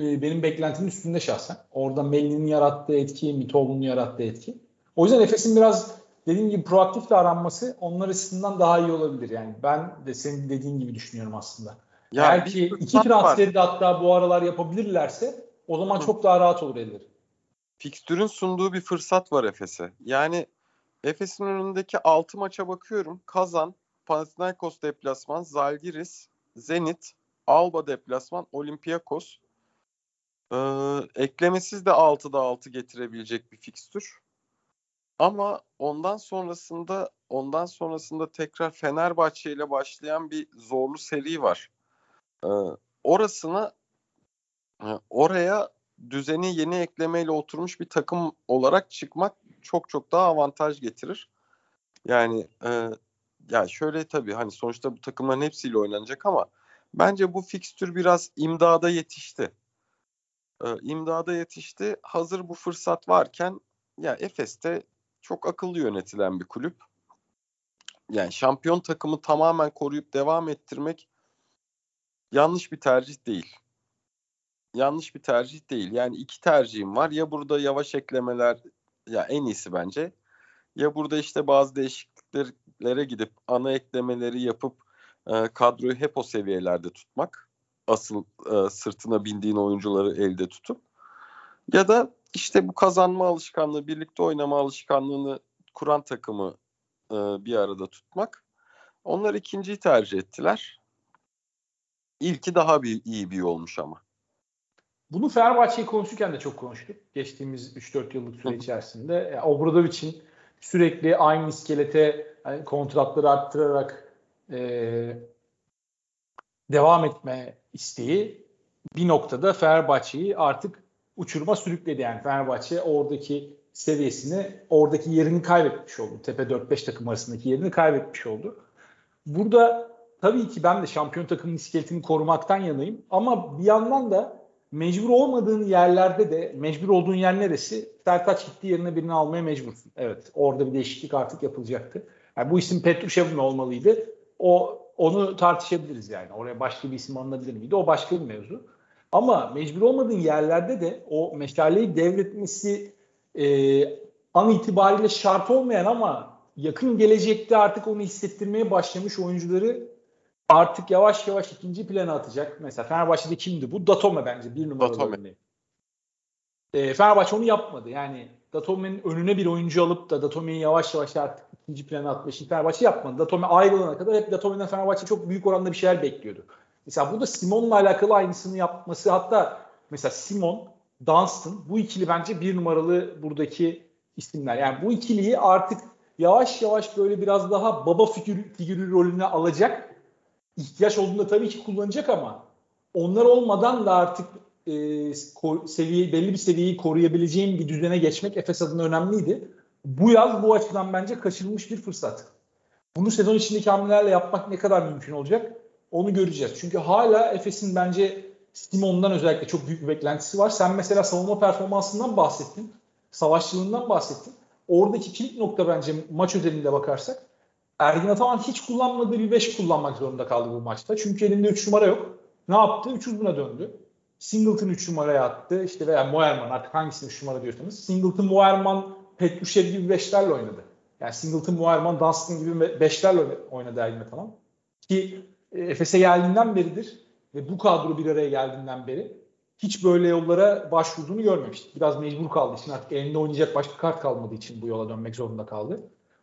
A: e, benim beklentimin üstünde şahsen. Orada Melli'nin yarattığı etki, Mitoğlu'nun yarattığı etki. O yüzden Efes'in biraz dediğim gibi proaktif davranması onlar açısından daha iyi olabilir. Yani ben de senin dediğin gibi düşünüyorum aslında. Ya Eğer ki iki transferi de hatta bu aralar yapabilirlerse o zaman Hı. çok daha rahat olur elleri.
B: Fikstürün sunduğu bir fırsat var Efes'e. Yani Efes'in önündeki 6 maça bakıyorum. Kazan, Panathinaikos deplasman, Zalgiris, Zenit, Alba deplasman, Olympiakos. Ee, eklemesiz de 6'da 6 getirebilecek bir fikstür. Ama ondan sonrasında ondan sonrasında tekrar Fenerbahçe ile başlayan bir zorlu seri var. Ee, orasına e, oraya düzeni yeni eklemeyle oturmuş bir takım olarak çıkmak çok çok daha avantaj getirir. Yani e, ya şöyle tabii hani sonuçta bu takımların hepsiyle oynanacak ama bence bu fikstür biraz imdada yetişti. E, imdada yetişti. Hazır bu fırsat varken ya Efes'te çok akıllı yönetilen bir kulüp. Yani şampiyon takımı tamamen koruyup devam ettirmek yanlış bir tercih değil. Yanlış bir tercih değil. Yani iki tercihim var. Ya burada yavaş eklemeler ya en iyisi bence. Ya burada işte bazı değişikliklere gidip ana eklemeleri yapıp e, kadroyu hep o seviyelerde tutmak. Asıl e, sırtına bindiğin oyuncuları elde tutup. Ya da işte bu kazanma alışkanlığı, birlikte oynama alışkanlığını kuran takımı e, bir arada tutmak. Onlar ikinciyi tercih ettiler. İlki daha bir iyi bir olmuş ama.
A: Bunu Fenerbahçe'yi konuşurken de çok konuştuk. Geçtiğimiz 3-4 yıllık süre içerisinde. Yani Obradovic'in sürekli aynı iskelete yani kontratları arttırarak e, devam etme isteği bir noktada Fenerbahçe'yi artık uçuruma sürükledi. Yani Fenerbahçe oradaki seviyesini, oradaki yerini kaybetmiş oldu. Tepe 4-5 takım arasındaki yerini kaybetmiş oldu. Burada tabii ki ben de şampiyon takımın iskeletini korumaktan yanayım. Ama bir yandan da mecbur olmadığın yerlerde de mecbur olduğun yer neresi? Sertaç gitti yerine birini almaya mecbursun. Evet orada bir değişiklik artık yapılacaktı. Yani bu isim Petrushev mi olmalıydı? O onu tartışabiliriz yani. Oraya başka bir isim alınabilir miydi? O başka bir mevzu. Ama mecbur olmadığın yerlerde de o meşaleyi devretmesi e, an itibariyle şart olmayan ama yakın gelecekte artık onu hissettirmeye başlamış oyuncuları artık yavaş yavaş ikinci plana atacak. Mesela Fenerbahçe'de kimdi bu? Datome bence bir numaralı Datome. E, Fenerbahçe onu yapmadı. Yani Datome'nin önüne bir oyuncu alıp da Datome'yi yavaş yavaş artık ikinci plana atma işini Fenerbahçe yapmadı. Datome ayrılana kadar hep Datome'den Fenerbahçe çok büyük oranda bir şeyler bekliyordu. Mesela burada Simon'la alakalı aynısını yapması hatta mesela Simon, Dunstan bu ikili bence bir numaralı buradaki isimler. Yani bu ikiliyi artık yavaş yavaş böyle biraz daha baba figürü, figürü rolüne alacak. İhtiyaç olduğunda tabii ki kullanacak ama onlar olmadan da artık e, seviye, belli bir seviyeyi koruyabileceğim bir düzene geçmek Efes adına önemliydi. Bu yaz bu açıdan bence kaçırılmış bir fırsat. Bunu sezon içindeki hamlelerle yapmak ne kadar mümkün olacak? Onu göreceğiz. Çünkü hala Efes'in bence Simon'dan özellikle çok büyük bir beklentisi var. Sen mesela savunma performansından bahsettin. Savaşçılığından bahsettin. Oradaki kilit nokta bence maç özelinde bakarsak Ergin Ataman hiç kullanmadığı bir 5 kullanmak zorunda kaldı bu maçta. Çünkü elinde 3 numara yok. Ne yaptı? 3 uzuna döndü. Singleton 3 numaraya attı. İşte veya Moerman artık hangisini 3 numara diyorsanız. Singleton, Moerman, Petrushev gibi 5'lerle oynadı. Yani Singleton, Moerman, Dunstan gibi 5'lerle oynadı Ergin Ataman. Ki e, Efes'e geldiğinden beridir ve bu kadro bir araya geldiğinden beri hiç böyle yollara başvurduğunu görmemiştik. Biraz mecbur kaldı için artık elinde oynayacak başka kart kalmadığı için bu yola dönmek zorunda kaldı.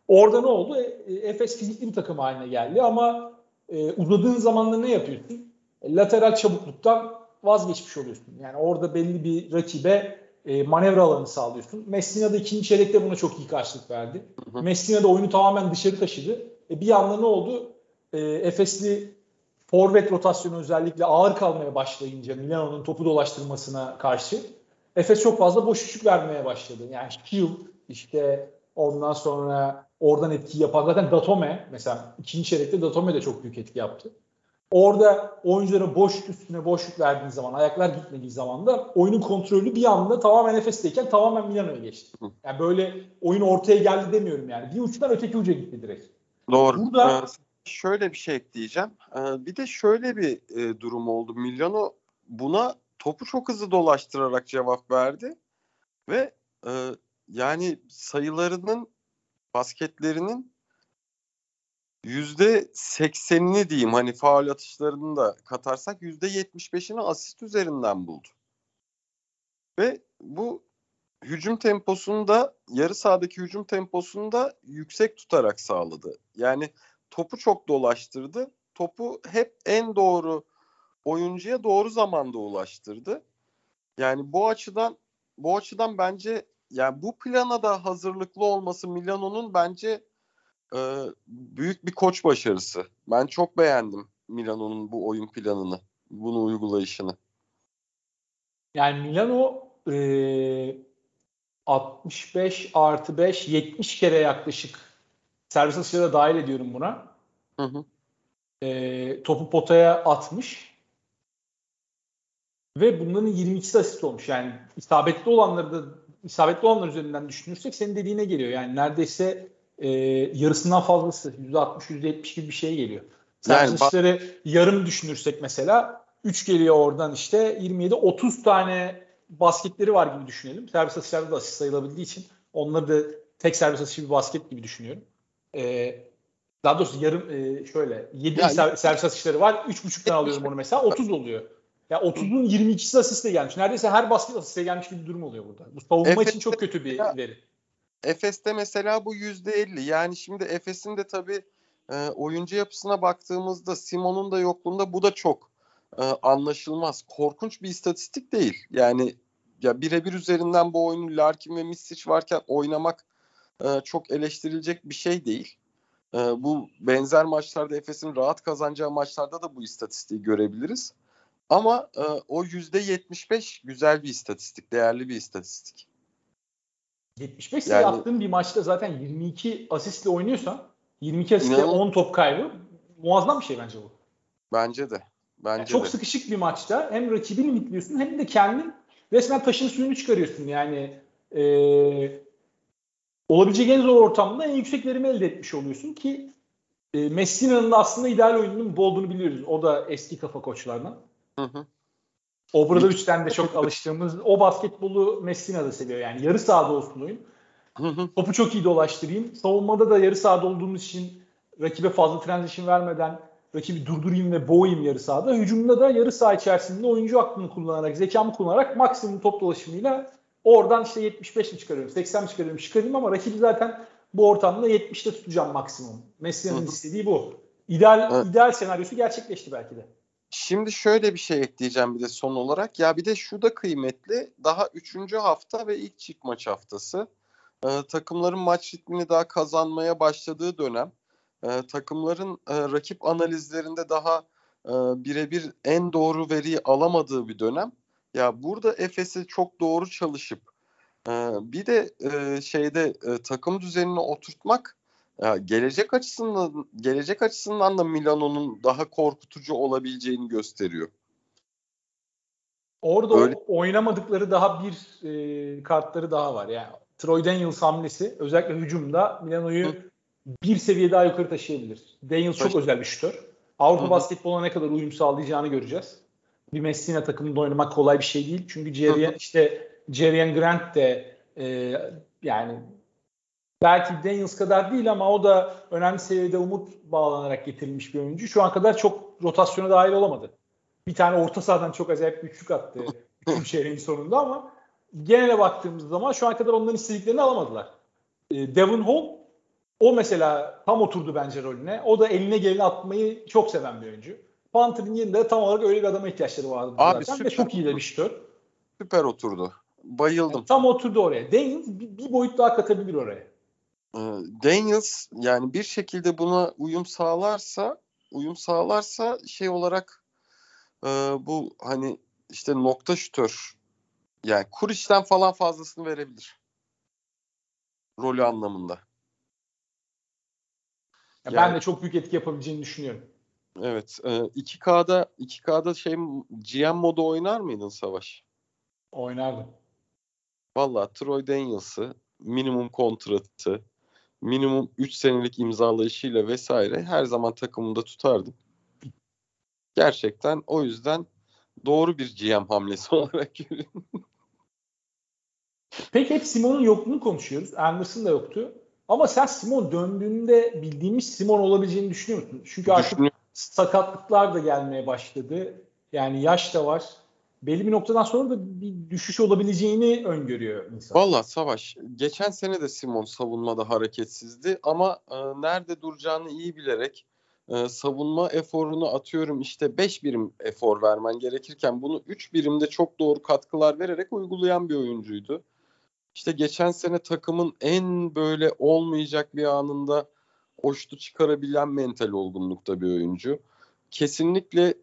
A: Orada ne oldu? E, e, Efes fizikli bir takım haline geldi ama e, uzadığın zaman da ne yapıyorsun? E, lateral çabukluktan vazgeçmiş oluyorsun. Yani orada belli bir rakibe e, manevra alanı sağlıyorsun. Messina da ikinci çeyrekte buna çok iyi karşılık verdi. Hı hı. Messina da oyunu tamamen dışarı taşıdı. E, bir anda ne oldu? E, Efesli forvet rotasyonu özellikle ağır kalmaya başlayınca Milano'nun topu dolaştırmasına karşı Efes çok fazla boş üçlük vermeye başladı. Yani Shield işte ondan sonra oradan etki yapan zaten Datome mesela ikinci çeyrekte Datome de çok büyük etki yaptı. Orada oyunculara boş üstüne boşluk verdiğin zaman, ayaklar gitmediği zaman da oyunun kontrolü bir anda tamamen Efes'teyken tamamen Milano'ya geçti. Yani böyle oyun ortaya geldi demiyorum yani. Bir uçtan öteki uca gitti direkt.
B: Doğru. Burada evet şöyle bir şey ekleyeceğim. Ee, bir de şöyle bir e, durum oldu. Milano buna topu çok hızlı dolaştırarak cevap verdi ve e, yani sayılarının basketlerinin yüzde seksenini diyeyim hani faul atışlarını da katarsak yüzde yetmiş beşini asist üzerinden buldu. Ve bu hücum temposunu da yarı sahadaki hücum temposunu da yüksek tutarak sağladı. Yani topu çok dolaştırdı. Topu hep en doğru oyuncuya doğru zamanda ulaştırdı. Yani bu açıdan bu açıdan bence yani bu plana da hazırlıklı olması Milano'nun bence e, büyük bir koç başarısı. Ben çok beğendim Milano'nun bu oyun planını, bunu uygulayışını.
A: Yani Milano e, 65 artı 5 70 kere yaklaşık servis atışları da dahil ediyorum buna. Hı hı. E, topu potaya atmış. Ve bunların 22'si asist olmuş. Yani isabetli olanları da isabetli olanlar üzerinden düşünürsek senin dediğine geliyor. Yani neredeyse e, yarısından fazlası %60 %70 gibi bir şey geliyor. Servis yani, yarım düşünürsek mesela 3 geliyor oradan işte 27 30 tane basketleri var gibi düşünelim. Servis atışlarda da asist sayılabildiği için onları da tek servis atışı bir basket gibi düşünüyorum. Ee, daha doğrusu yarım e, şöyle 7 yani, servis atışları var. 3.5'tan alıyorum onu mesela 30 oluyor. Ya 30'un 22'si asistle gelmiş. Neredeyse her basket asiste gelmiş gibi bir durum oluyor burada. Bu savunma Efes'te, için çok kötü bir veri.
B: Efes'te mesela bu %50. Yani şimdi Efes'in de tabii e, oyuncu yapısına baktığımızda Simon'un da yokluğunda bu da çok e, anlaşılmaz. Korkunç bir istatistik değil. Yani ya birebir üzerinden bu oyunu Larkin ve Misic varken oynamak e, çok eleştirilecek bir şey değil. E, bu benzer maçlarda Efes'in rahat kazanacağı maçlarda da bu istatistiği görebiliriz. Ama e, o yüzde 75 güzel bir istatistik, değerli bir istatistik.
A: 75 sayı yani, attığın bir maçta zaten 22 asistle oynuyorsan 22 asistle inanın, 10 top kaybı muazzam bir şey bence bu.
B: Bence de. Bence
A: yani çok
B: de.
A: sıkışık bir maçta hem rakibi limitliyorsun hem de kendin resmen taşın suyunu çıkarıyorsun. Yani e, olabilecek en zor ortamda en yüksek verimi elde etmiş oluyorsun ki e, Messina'nın da aslında ideal oyununun bu olduğunu biliyoruz. O da eski kafa koçlarından. Hı hı. Obradoviç'ten de çok alıştığımız o basketbolu Messina da seviyor. Yani yarı sahada olsun oyun. Hı hı. Topu çok iyi dolaştırayım. Savunmada da yarı sahada olduğumuz için rakibe fazla transition vermeden rakibi durdurayım ve boğayım yarı sahada. Hücumda da yarı saha içerisinde oyuncu aklını kullanarak, zekamı kullanarak maksimum top dolaşımıyla oradan işte 75 mi çıkarıyorum, 80 mi çıkarıyorum, çıkarayım ama rakibi zaten bu ortamda 70'te tutacağım maksimum. Messi'nin istediği bu. İdeal, evet. ideal senaryosu gerçekleşti belki de.
B: Şimdi şöyle bir şey ekleyeceğim bir de son olarak. Ya bir de şu da kıymetli. Daha üçüncü hafta ve ilk çift maç haftası. Ee, takımların maç ritmini daha kazanmaya başladığı dönem. Ee, takımların e, rakip analizlerinde daha e, birebir en doğru veriyi alamadığı bir dönem. Ya burada Efes'i çok doğru çalışıp e, bir de e, şeyde e, takım düzenini oturtmak ya gelecek açısından gelecek açısından da Milano'nun daha korkutucu olabileceğini gösteriyor.
A: Orada Öyle. oynamadıkları daha bir e, kartları daha var. Yani Troy Daniels hamlesi özellikle hücumda Milano'yu bir seviye daha yukarı taşıyabilir. Daniels çok özel bir şütör. Avrupa Hı-hı. basketboluna ne kadar uyum sağlayacağını göreceğiz. Bir Messina takımında oynamak kolay bir şey değil. Çünkü Jerry, işte Jerry Grant de e, yani belki Daniels kadar değil ama o da önemli seviyede umut bağlanarak getirilmiş bir oyuncu. Şu an kadar çok rotasyona dahil olamadı. Bir tane orta sahadan çok acayip bir üçlük attı. Üçüncü çeyreğin sonunda ama genele baktığımız zaman şu an kadar onların istediklerini alamadılar. E, Devon Hall o mesela tam oturdu bence rolüne. O da eline geleni atmayı çok seven bir oyuncu. Panther'ın yerinde tam olarak öyle bir adama ihtiyaçları vardı
B: Abi zaten.
A: Süper, Ve çok iyi de bir şütör.
B: Süper oturdu. Bayıldım. Yani
A: tam oturdu oraya. Daniels bir, bir boyut daha katabilir oraya.
B: Ee, Daniels yani bir şekilde buna uyum sağlarsa uyum sağlarsa şey olarak e, bu hani işte nokta şütör yani Kuriş'ten falan fazlasını verebilir. Rolü anlamında.
A: Ya yani, ben de çok büyük etki yapabileceğini düşünüyorum.
B: Evet. E, 2K'da 2K'da şey GM modu oynar mıydın Savaş?
A: Oynardım.
B: Valla Troy Daniels'ı minimum kontratı minimum 3 senelik imzalayışıyla vesaire her zaman takımında tutardım. Gerçekten o yüzden doğru bir GM hamlesi olarak görüyorum.
A: Peki hep Simon'un yokluğunu konuşuyoruz. Anderson da yoktu. Ama sen Simon döndüğünde bildiğimiz Simon olabileceğini düşünüyor musun? Çünkü artık sakatlıklar da gelmeye başladı. Yani yaş da var. Belli bir noktadan sonra da bir düşüş olabileceğini öngörüyor insan.
B: Valla Savaş, geçen sene de Simon savunmada hareketsizdi ama e, nerede duracağını iyi bilerek e, savunma eforunu atıyorum işte 5 birim efor vermen gerekirken bunu 3 birimde çok doğru katkılar vererek uygulayan bir oyuncuydu. İşte geçen sene takımın en böyle olmayacak bir anında hoştu çıkarabilen mental olgunlukta bir oyuncu. Kesinlikle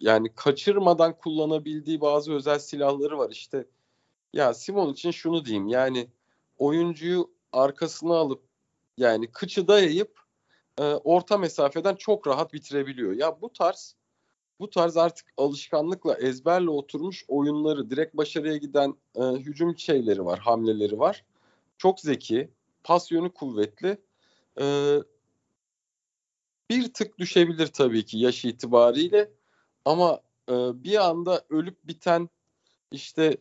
B: yani kaçırmadan kullanabildiği bazı özel silahları var. İşte ya Simon için şunu diyeyim yani oyuncuyu arkasına alıp yani kıçı dayayıp e, orta mesafeden çok rahat bitirebiliyor. Ya bu tarz bu tarz artık alışkanlıkla ezberle oturmuş oyunları direkt başarıya giden e, hücum şeyleri var, hamleleri var. Çok zeki, pas yönü kuvvetli. E, bir tık düşebilir tabii ki yaş itibariyle ama e, bir anda ölüp biten işte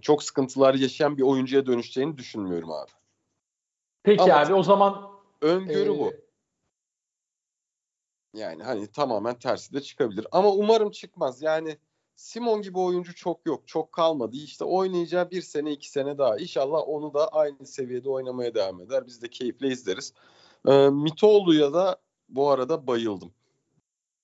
B: çok sıkıntılar yaşayan bir oyuncuya dönüşeceğini düşünmüyorum abi.
A: Peki Ama abi o zaman
B: öngörü e, bu. Yani hani tamamen tersi de çıkabilir. Ama umarım çıkmaz. Yani Simon gibi oyuncu çok yok. Çok kalmadı. İşte oynayacağı bir sene iki sene daha. İnşallah onu da aynı seviyede oynamaya devam eder. Biz de keyifle izleriz. Ee, Mitoğlu'ya da bu arada bayıldım.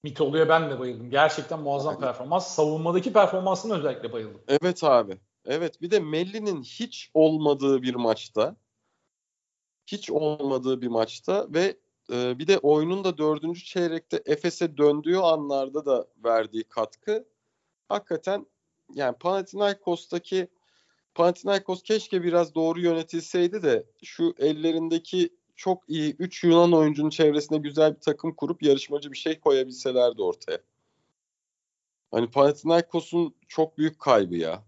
A: Mitoğlu'ya ben de bayıldım. Gerçekten muazzam yani. performans. Savunmadaki performansına özellikle bayıldım.
B: Evet abi. Evet bir de Melli'nin hiç olmadığı bir maçta hiç olmadığı bir maçta ve e, bir de oyunun da dördüncü çeyrekte Efes'e döndüğü anlarda da verdiği katkı hakikaten yani Panathinaikos'taki Panathinaikos keşke biraz doğru yönetilseydi de şu ellerindeki çok iyi 3 Yunan oyuncunun çevresinde güzel bir takım kurup yarışmacı bir şey koyabilselerdi ortaya. Hani Panathinaikos'un çok büyük kaybı ya.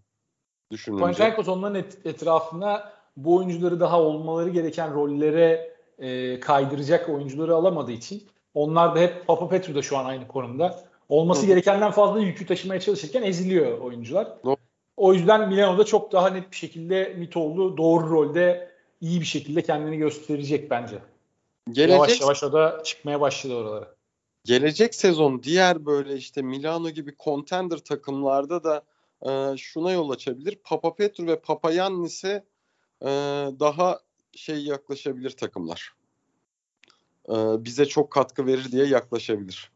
B: Düşününce.
A: Panathinaikos onların et, etrafına bu oyuncuları daha olmaları gereken rollere e, kaydıracak oyuncuları alamadığı için onlar da hep Papa Petru da şu an aynı konumda. Olması Hı. gerekenden fazla yükü taşımaya çalışırken eziliyor oyuncular. Hı. O yüzden Milano'da çok daha net bir şekilde Mitoğlu doğru rolde iyi bir şekilde kendini gösterecek bence. Gelecek, yavaş yavaş o da çıkmaya başladı oralara.
B: Gelecek sezon diğer böyle işte Milano gibi contender takımlarda da e, şuna yol açabilir. Papa Petru ve Papa Yannis'e e, daha şey yaklaşabilir takımlar. E, bize çok katkı verir diye yaklaşabilir.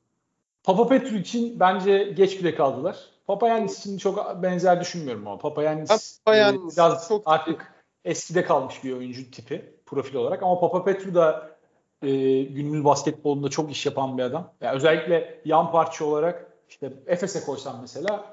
A: Papa Petru için bence geç bile kaldılar. Papa Yannis için çok benzer düşünmüyorum ama Papa Yannis, Papa Yannis biraz çok artık eskide kalmış bir oyuncu tipi profil olarak ama Papa Petru da e, günümüz basketbolunda çok iş yapan bir adam. Yani özellikle yan parça olarak işte Efes'e koysam mesela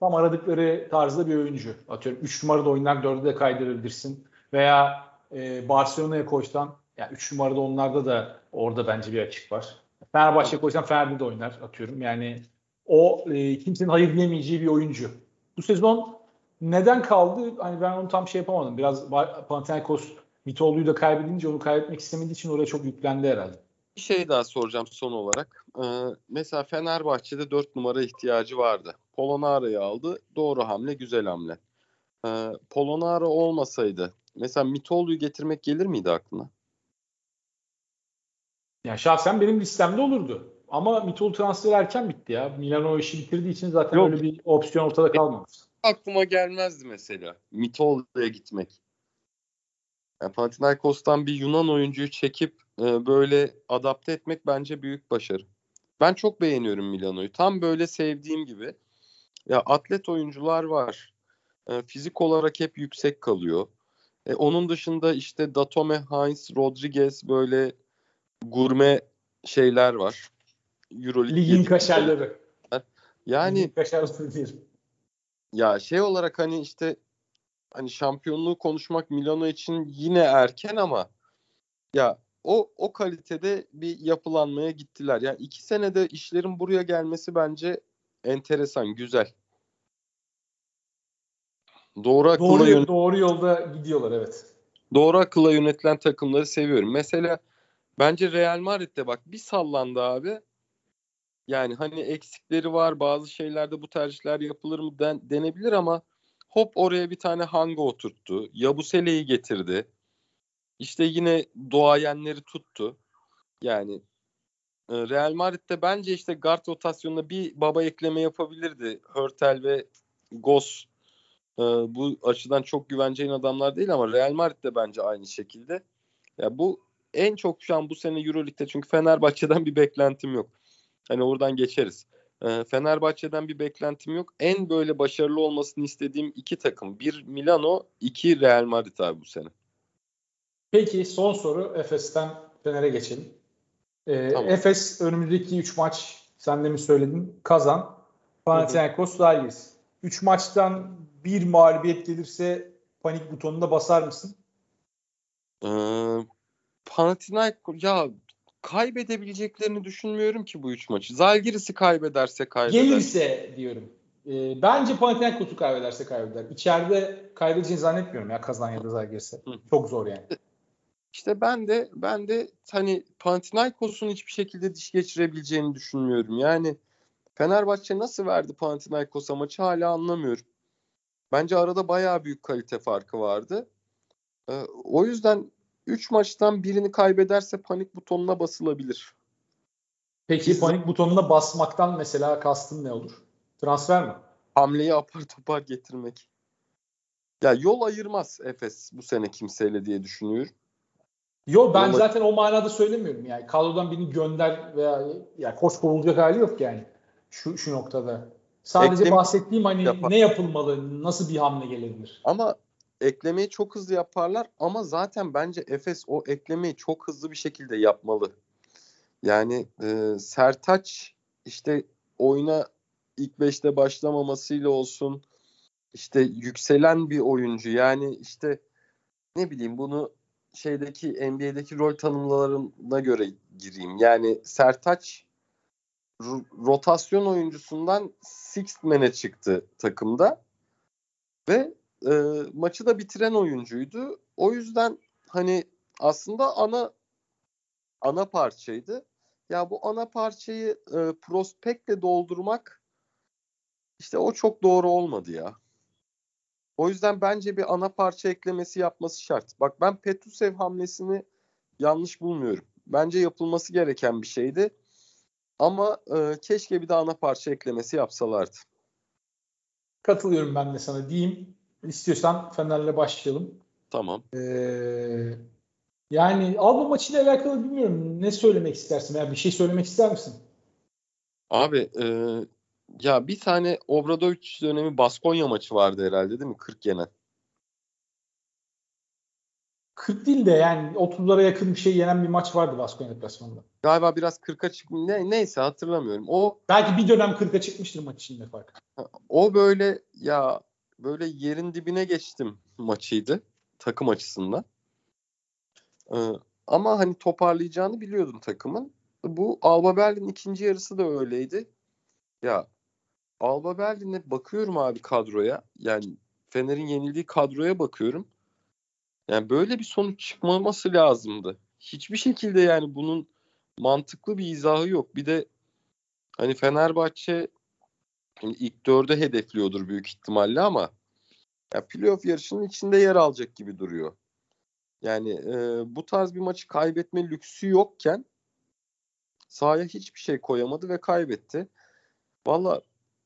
A: tam aradıkları tarzda bir oyuncu. Atıyorum 3 numarada oynar 4'e de kaydırabilirsin. Veya e, Barcelona'ya koysan yani 3 numarada onlarda da orada bence bir açık var. Fenerbahçe'ye koysan Fener'de de oynar atıyorum. Yani o e, kimsenin hayır diyemeyeceği bir oyuncu. Bu sezon neden kaldı? Hani ben onu tam şey yapamadım. Biraz Panathinaikos Mitoğlu'yu da kaybedince onu kaybetmek istemediği için oraya çok yüklendi herhalde.
B: Bir şey daha soracağım son olarak. Ee, mesela Fenerbahçe'de 4 numara ihtiyacı vardı. Polonara'yı aldı. Doğru hamle, güzel hamle. Ee, Polonara olmasaydı mesela Mitoğlu'yu getirmek gelir miydi aklına?
A: Ya şahsen benim listemde olurdu. Ama Mitol transferi erken bitti ya. Milano o işi bitirdiği için zaten Yok. öyle bir opsiyon ortada kalmamış.
B: Aklıma gelmezdi mesela Mitol'ya gitmek. Yani Panathinaikos'tan bir Yunan oyuncuyu çekip e, böyle adapte etmek bence büyük başarı. Ben çok beğeniyorum Milano'yu. Tam böyle sevdiğim gibi. Ya atlet oyuncular var. E, fizik olarak hep yüksek kalıyor. E, onun dışında işte Datome, Heinz, Rodriguez böyle gurme şeyler var.
A: Euroleague Ligin kaşarları.
B: Yani Ligin kaşarları Ya şey olarak hani işte hani şampiyonluğu konuşmak Milano için yine erken ama ya o o kalitede bir yapılanmaya gittiler. Yani iki senede işlerin buraya gelmesi bence enteresan, güzel.
A: Doğru doğru, yön... doğru yolda gidiyorlar evet.
B: Doğru akılla yönetilen takımları seviyorum. Mesela bence Real Madrid'de bak bir sallandı abi. Yani hani eksikleri var bazı şeylerde bu tercihler yapılır mı den, denebilir ama hop oraya bir tane Hanga oturttu. Yabusele'yi getirdi. İşte yine doğayenleri tuttu. Yani e, Real Madrid'de bence işte guard rotasyonunda bir baba ekleme yapabilirdi. Hörtel ve Gos e, bu açıdan çok güveneceğin adamlar değil ama Real Madrid'de bence aynı şekilde. Ya bu en çok şu an bu sene Euroleague'de çünkü Fenerbahçe'den bir beklentim yok. Hani oradan geçeriz. E, Fenerbahçe'den bir beklentim yok. En böyle başarılı olmasını istediğim iki takım. Bir Milano, iki Real Madrid abi bu sene.
A: Peki son soru Efes'ten Fener'e geçelim. Ee, tamam. Efes önümüzdeki 3 maç sen de mi söyledin? Kazan, Panathinaikos, Zalgiris. 3 maçtan bir mağlubiyet gelirse panik butonuna basar mısın?
B: Ee, Panathinaikos ya kaybedebileceklerini düşünmüyorum ki bu üç maçı. Zalgiris'i kaybederse kaybeder.
A: Gelirse diyorum. E, bence Panathinaikos'u kaybederse kaybeder. İçeride kaybedeceğini zannetmiyorum ya kazan ya da Zalgiris'e. Çok zor yani.
B: İşte ben de ben de hani Panathinaikos'un hiçbir şekilde diş geçirebileceğini düşünmüyorum. Yani Fenerbahçe nasıl verdi Panathinaikos'a maçı hala anlamıyorum. Bence arada bayağı büyük kalite farkı vardı. Ee, o yüzden 3 maçtan birini kaybederse panik butonuna basılabilir.
A: Peki Biz... panik butonuna basmaktan mesela kastın ne olur? Transfer mi?
B: Hamleyi apar topar getirmek. Ya yol ayırmaz Efes bu sene kimseyle diye düşünüyorum.
A: Yo ben Yol zaten o manada söylemiyorum yani. Kadrodan birini gönder veya yani koş kovulacak hali yok yani. Şu şu noktada. Sadece Eklem, bahsettiğim hani yapar. ne yapılmalı, nasıl bir hamle gelebilir?
B: Ama eklemeyi çok hızlı yaparlar ama zaten bence Efes o eklemeyi çok hızlı bir şekilde yapmalı. Yani e, Sertaç işte oyuna ilk beşte başlamamasıyla olsun işte yükselen bir oyuncu yani işte ne bileyim bunu şeydeki NBA'deki rol tanımlarına göre gireyim. Yani Sertaç rotasyon oyuncusundan sixth man'e çıktı takımda ve e, maçı da bitiren oyuncuydu. O yüzden hani aslında ana ana parçaydı. Ya bu ana parçayı e, prospektle doldurmak işte o çok doğru olmadı ya. O yüzden bence bir ana parça eklemesi yapması şart. Bak ben Petrusev hamlesini yanlış bulmuyorum. Bence yapılması gereken bir şeydi. Ama e, keşke bir de ana parça eklemesi yapsalardı.
A: Katılıyorum ben de sana diyeyim. İstiyorsan Fener'le başlayalım.
B: Tamam.
A: Ee, yani Alba maçıyla alakalı bilmiyorum. Ne söylemek istersin veya bir şey söylemek ister misin?
B: Abi e, ya bir tane Obradoviç dönemi Baskonya maçı vardı herhalde değil mi? 40 yenen.
A: 40 değil de yani 30'lara yakın bir şey yenen bir maç vardı Baskonya deplasmanında.
B: Galiba biraz 40'a çıkmış. Ne, neyse hatırlamıyorum. O
A: belki bir dönem 40'a çıkmıştır maç içinde fark.
B: O böyle ya böyle yerin dibine geçtim maçıydı takım açısından. Ee, ama hani toparlayacağını biliyordum takımın. Bu Alba Berlin ikinci yarısı da öyleydi. Ya Alba Berlin'e bakıyorum abi kadroya. Yani Fener'in yenildiği kadroya bakıyorum. Yani böyle bir sonuç çıkmaması lazımdı. Hiçbir şekilde yani bunun mantıklı bir izahı yok. Bir de hani Fenerbahçe yani ilk dörde hedefliyordur büyük ihtimalle ama ya playoff yarışının içinde yer alacak gibi duruyor. Yani e, bu tarz bir maçı kaybetme lüksü yokken sahaya hiçbir şey koyamadı ve kaybetti. Valla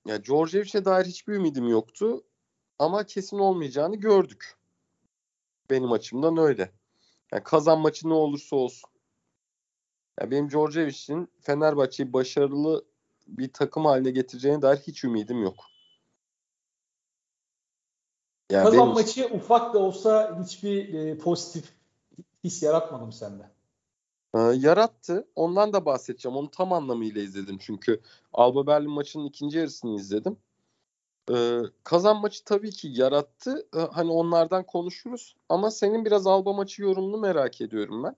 B: ya Djordjevic'e dair hiçbir ümidim yoktu ama kesin olmayacağını gördük. Benim açımdan öyle. Yani kazan maçı ne olursa olsun. Yani benim Djordjevic'in Fenerbahçe'yi başarılı bir takım haline getireceğine dair hiç ümidim yok.
A: Yani Kazan benim... maçı ufak da olsa hiçbir e, pozitif his yaratmadı mı sende?
B: Ee, yarattı. Ondan da bahsedeceğim. Onu tam anlamıyla izledim çünkü Alba Berlin maçının ikinci yarısını izledim. Ee, kazan maçı tabii ki yarattı. Ee, hani onlardan konuşuruz. Ama senin biraz Alba maçı yorumunu merak ediyorum ben.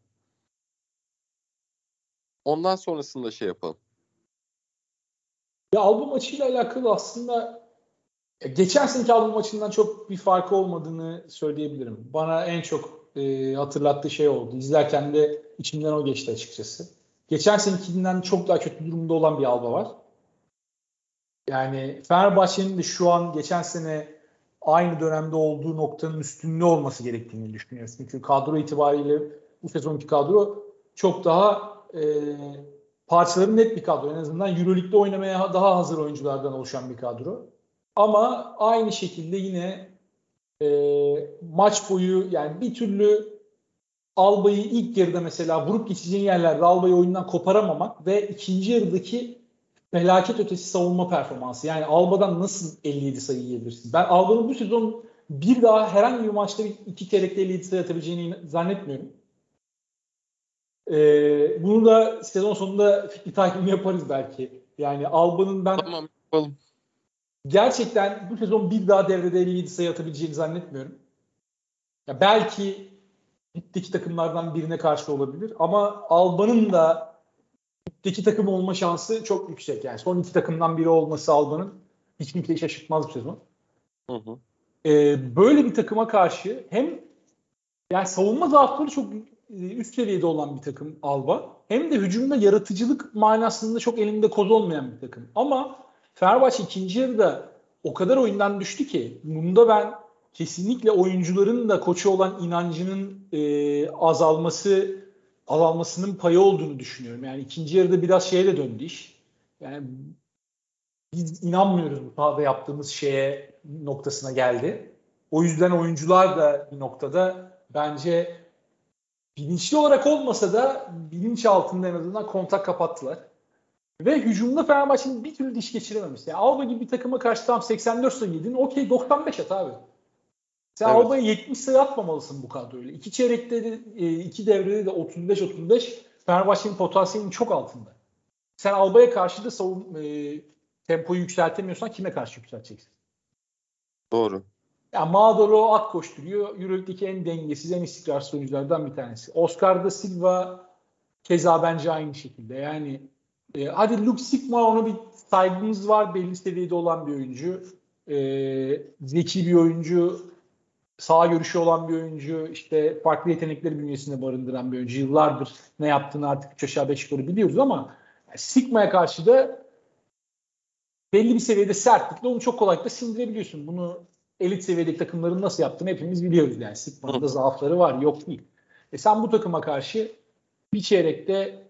B: Ondan sonrasında şey yapalım.
A: Ya Alba maçıyla alakalı aslında geçen seneki Alba maçından çok bir farkı olmadığını söyleyebilirim. Bana en çok e, hatırlattığı şey oldu. İzlerken de içimden o geçti açıkçası. Geçen senekinden çok daha kötü durumda olan bir Alba var. Yani Fenerbahçe'nin de şu an geçen sene aynı dönemde olduğu noktanın üstünde olması gerektiğini düşünüyoruz. Çünkü kadro itibariyle bu sezonki kadro çok daha e, parçaları net bir kadro. En azından Euroleague'de oynamaya daha hazır oyunculardan oluşan bir kadro. Ama aynı şekilde yine e, maç boyu yani bir türlü Alba'yı ilk yarıda mesela vurup geçeceğin yerlerde Alba'yı oyundan koparamamak ve ikinci yarıdaki felaket ötesi savunma performansı. Yani Alba'dan nasıl 57 sayı yiyebilirsin? Ben Alba'nın bu sezon bir daha herhangi bir maçta iki çeyrekte 57 sayı atabileceğini zannetmiyorum. Ee, bunu da sezon sonunda fikri takibini yaparız belki. Yani Alba'nın ben
B: tamam, yapalım.
A: gerçekten bu sezon bir daha devrede 57 sayı atabileceğini zannetmiyorum. Ya belki ligdeki takımlardan birine karşı olabilir ama Alba'nın da ligdeki takım olma şansı çok yüksek. Yani son iki takımdan biri olması Alba'nın hiç kimseyi şaşırtmaz bu sezon.
B: Hı hı.
A: Ee, böyle bir takıma karşı hem yani savunma zaafları çok üst seviyede olan bir takım Alba. Hem de hücumda yaratıcılık manasında çok elinde koz olmayan bir takım. Ama Fenerbahçe ikinci yarıda o kadar oyundan düştü ki bunda ben kesinlikle oyuncuların da koçu olan inancının e, azalması azalmasının payı olduğunu düşünüyorum. Yani ikinci yarıda biraz şeye de döndü iş. Yani biz inanmıyoruz bu sahada yaptığımız şeye noktasına geldi. O yüzden oyuncular da bir noktada bence bilinçli olarak olmasa da bilinç altında en azından kontak kapattılar. Ve hücumda Fenerbahçe'nin bir türlü diş geçirememiş. Yani Alba gibi bir takıma karşı tam 84 sayı yedin. Okey 95 at abi. Sen evet. Alba'ya 70 sayı atmamalısın bu kadroyla. İki çeyrekte de, e, iki devrede de 35-35 Fenerbahçe'nin potansiyelinin çok altında. Sen Alba'ya karşı da savun e, tempoyu yükseltemiyorsan kime karşı yükselteceksin?
B: Doğru.
A: Yani Maduro at koşturuyor. Euroleague'deki en dengesiz, en istikrarsız oyunculardan bir tanesi. Oscar da Silva keza bence aynı şekilde. Yani e, hadi Luke Sigma ona bir saygımız var. Belli seviyede olan bir oyuncu. E, zeki bir oyuncu. Sağ görüşü olan bir oyuncu. işte farklı yetenekleri bünyesinde barındıran bir oyuncu. Yıllardır ne yaptığını artık 3 aşağı 5 yukarı biliyoruz ama yani Sigma'ya karşı da belli bir seviyede sertlikle onu çok kolaylıkla sindirebiliyorsun. Bunu elit seviyedeki takımların nasıl yaptığını hepimiz biliyoruz yani. Sigma'nın da zaafları var yok değil. E sen bu takıma karşı bir çeyrekte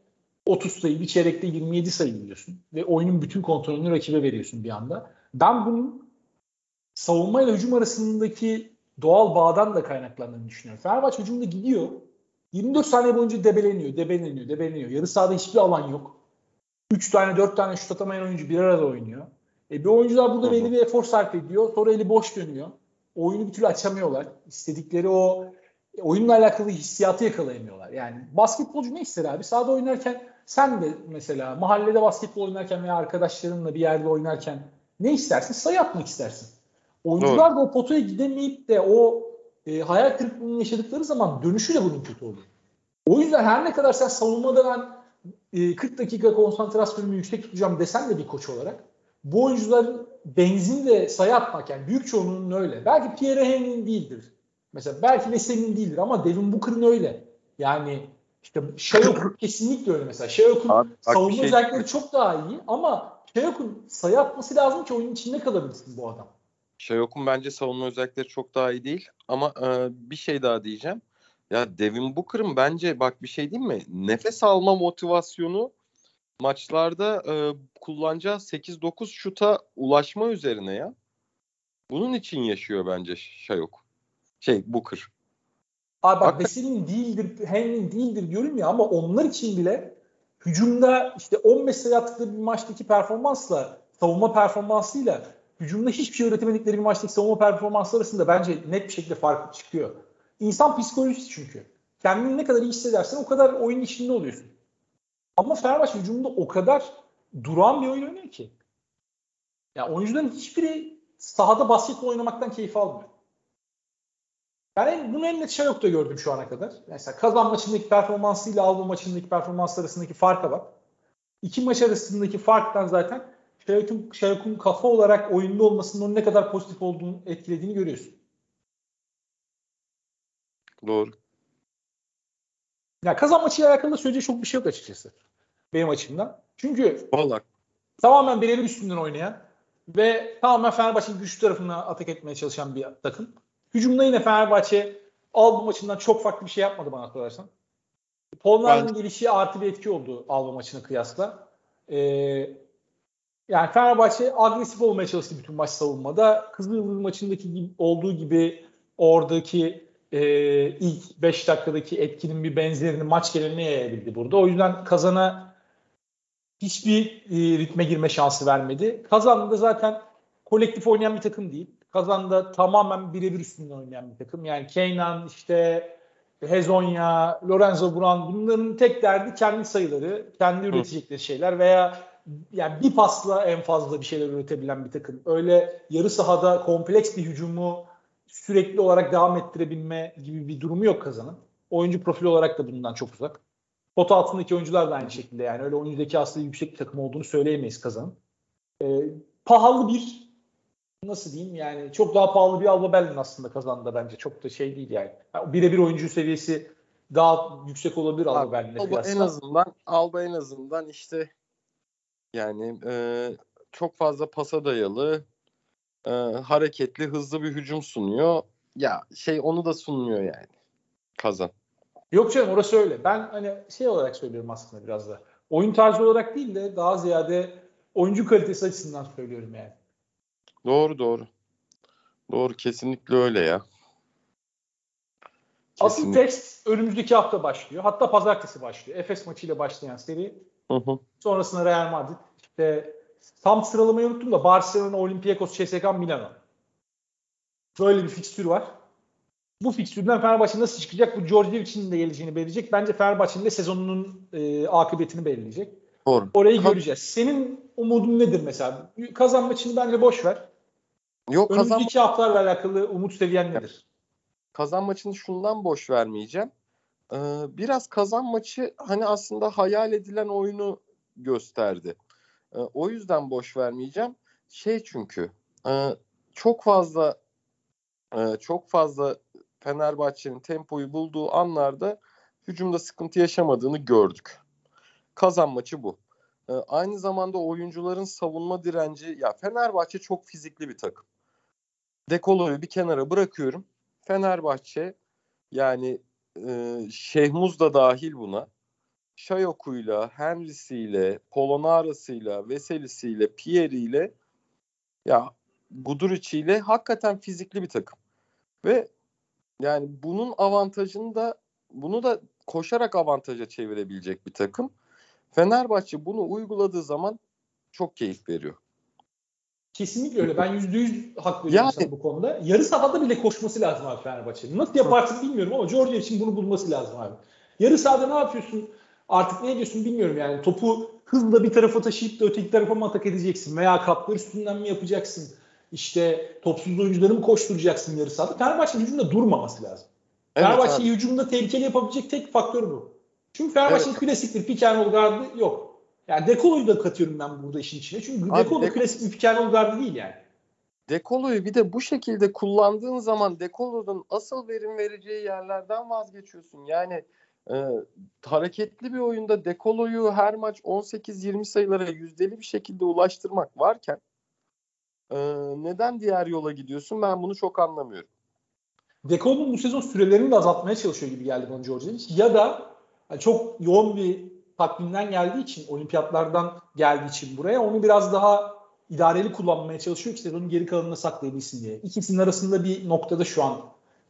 A: 30 sayı, bir çeyrekte 27 sayı biliyorsun. Ve oyunun bütün kontrolünü rakibe veriyorsun bir anda. Ben bunun savunma ile hücum arasındaki doğal bağdan da kaynaklandığını düşünüyorum. Fenerbahçe hücumda gidiyor. 24 saniye boyunca debeleniyor, debeleniyor, debeleniyor. Yarı sahada hiçbir alan yok. 3 tane 4 tane şut atamayan oyuncu bir arada oynuyor. E bir oyuncular burada belli bir efor sarf ediyor. Sonra eli boş dönüyor. Oyunu bir türlü açamıyorlar. İstedikleri o oyunla alakalı hissiyatı yakalayamıyorlar. Yani basketbolcu ne ister abi? Sahada oynarken sen de mesela mahallede basketbol oynarken veya arkadaşlarınla bir yerde oynarken ne istersin? Sayı atmak istersin. Oyuncular Doğru. da o potaya gidemeyip de o e, hayal kırıklığını yaşadıkları zaman dönüşü de bunun kötü oluyor. O yüzden her ne kadar sen savunmada ben e, 40 dakika konsantrasyonumu yüksek tutacağım desen de bir koç olarak bu oyuncuların benzin de sayı atmak yani büyük çoğunluğunun öyle. Belki Pierre Henry'nin değildir. Mesela belki Veseli'nin değildir ama Devin Booker'ın öyle. Yani işte Shayok'un kesinlikle öyle mesela. Shayok'un savunma şey... özellikleri çok daha iyi ama Shayok'un sayı atması lazım ki oyunun içinde kalabilsin bu adam.
B: Shayok'un bence savunma özellikleri çok daha iyi değil ama e, bir şey daha diyeceğim. Ya Devin Booker'ın bence bak bir şey değil mi? Nefes alma motivasyonu maçlarda e, kullanacağı 8-9 şuta ulaşma üzerine ya. Bunun için yaşıyor bence Şayok. Şey Booker.
A: Abi bak Veseli'nin değildir, Henry'nin değildir diyorum ya ama onlar için bile hücumda işte 15 sayı attıkları bir maçtaki performansla savunma performansıyla hücumda hiçbir şey üretemedikleri bir maçtaki savunma performansı arasında bence net bir şekilde fark çıkıyor. İnsan psikolojisi çünkü. Kendini ne kadar iyi hissedersen o kadar oyun içinde oluyorsun. Ama Fenerbahçe hücumunda o kadar duran bir oyun oynuyor ki. Ya yani oyuncuların hiçbiri sahada basketbol oynamaktan keyif almıyor. Ben en, bunu en net da gördüm şu ana kadar. Mesela kazan maçındaki performansıyla Alba maçındaki performans arasındaki farka bak. İki maç arasındaki farktan zaten Şayok'un Şayok'un kafa olarak oyunda olmasının onun ne kadar pozitif olduğunu etkilediğini görüyorsun.
B: Doğru.
A: Ya kazan maçıyla alakalı da söyleyecek çok bir şey yok açıkçası. Benim açımdan. Çünkü
B: Vallahi.
A: tamamen birebir üstünden oynayan ve tamamen Fenerbahçe'nin güçlü tarafına atak etmeye çalışan bir takım. Hücumda yine Fenerbahçe Alba maçından çok farklı bir şey yapmadı bana sorarsan. Polnar'ın gelişi artı bir etki oldu Alba maçına kıyasla. Ee, yani Fenerbahçe agresif olmaya çalıştı bütün maç savunmada. Kızılyıldız maçındaki gibi, olduğu gibi oradaki e, ilk 5 dakikadaki etkinin bir benzerini maç geneline yayabildi burada. O yüzden kazana hiçbir e, ritme girme şansı vermedi. Kazan'da da zaten kolektif oynayan bir takım değil. Kazan'da tamamen birebir üstünden oynayan bir takım. Yani Keynan, işte Hezonya, Lorenzo Brown bunların tek derdi kendi sayıları, kendi üretecekleri şeyler veya yani bir pasla en fazla bir şeyler üretebilen bir takım. Öyle yarı sahada kompleks bir hücumu sürekli olarak devam ettirebilme gibi bir durumu yok kazanın. Oyuncu profili olarak da bundan çok uzak. Pota altındaki oyuncular da aynı şekilde yani öyle oyuncu zekası yüksek bir takım olduğunu söyleyemeyiz kazanın. Ee, pahalı bir nasıl diyeyim yani çok daha pahalı bir Alba Berlin aslında kazandı bence. Çok da şey değil yani. yani birebir oyuncu seviyesi daha yüksek olabilir Alba Berlin'e
B: Alba en azından Alba en azından işte yani e, çok fazla pasa dayalı e, hareketli hızlı bir hücum sunuyor. Ya şey onu da sunmuyor yani. Kazan.
A: Yok canım orası öyle. Ben hani şey olarak söylüyorum aslında biraz da. Oyun tarzı olarak değil de daha ziyade oyuncu kalitesi açısından söylüyorum yani.
B: Doğru doğru. Doğru kesinlikle öyle ya.
A: Kesinlikle. Asıl test önümüzdeki hafta başlıyor. Hatta pazartesi başlıyor. Efes maçıyla başlayan seri. Hı hı. Sonrasında Real Madrid. İşte tam sıralamayı unuttum da Barcelona, Olympiakos, CSKA, Milano. Böyle bir fikstür var. Bu fikstürden Fenerbahçe nasıl çıkacak? Bu Djordjevic'in de geleceğini belirleyecek. Bence Fenerbahçe'nin de sezonunun e, akıbetini belirleyecek. Doğru. Orayı Ka- göreceğiz. Senin umudun nedir mesela? Kazan maçını bence boş ver. Yok Önümüzdeki kazan... iki haftalarla alakalı umut seviyen nedir?
B: Kazan maçını şundan boş vermeyeceğim. Ee, biraz kazan maçı hani aslında hayal edilen oyunu gösterdi. Ee, o yüzden boş vermeyeceğim. Şey çünkü e, çok fazla e, çok fazla Fenerbahçe'nin tempoyu bulduğu anlarda hücumda sıkıntı yaşamadığını gördük. Kazan maçı bu. E, aynı zamanda oyuncuların savunma direnci ya Fenerbahçe çok fizikli bir takım. Dekolo'yu bir kenara bırakıyorum. Fenerbahçe yani e, Şehmuz da dahil buna. Şayoku'yla, Henry'siyle, Polonara'sıyla, Veseli'siyle, Pierre'iyle ya Guduric'iyle hakikaten fizikli bir takım. Ve yani bunun avantajını da bunu da koşarak avantaja çevirebilecek bir takım. Fenerbahçe bunu uyguladığı zaman çok keyif veriyor.
A: Kesinlikle öyle. Ben yüzde yüz hak veriyorum yani, sana bu konuda. Yarı sahada bile koşması lazım abi Fenerbahçe'nin. Nasıl yaparsın bilmiyorum ama Georgia için bunu bulması lazım abi. Yarı sahada ne yapıyorsun? Artık ne ediyorsun bilmiyorum yani. Topu hızla bir tarafa taşıyıp da öteki tarafa mı atak edeceksin? Veya kaplar üstünden mi yapacaksın? İşte topsuz oyuncuları mı koşturacaksın yarı sahada? Fenerbahçe'nin hücumda durmaması lazım. Evet, Fenerbahçe hücumda tehlikeli yapabilecek tek faktör bu. Çünkü Fenerbahçe'nin evet. klasiktir. Pick and gardı yok. Yani Dekolo'yu da katıyorum ben burada işin içine. Çünkü Abi, Dekolo Dek- klasik bir pick and gardı değil yani.
B: Dekolo'yu bir de bu şekilde kullandığın zaman Dekolo'nun asıl verim vereceği yerlerden vazgeçiyorsun. Yani e, hareketli bir oyunda Dekolo'yu her maç 18-20 sayılara yüzdeli bir şekilde ulaştırmak varken e, neden diğer yola gidiyorsun ben bunu çok anlamıyorum.
A: Dekolo'nun bu sezon sürelerini de azaltmaya çalışıyor gibi geldi bana Georgievich. Ya da yani çok yoğun bir takvimden geldiği için, olimpiyatlardan geldiği için buraya onu biraz daha idareli kullanmaya çalışıyor ki sezonun geri kalanını saklayabilsin diye. İkisinin arasında bir noktada şu an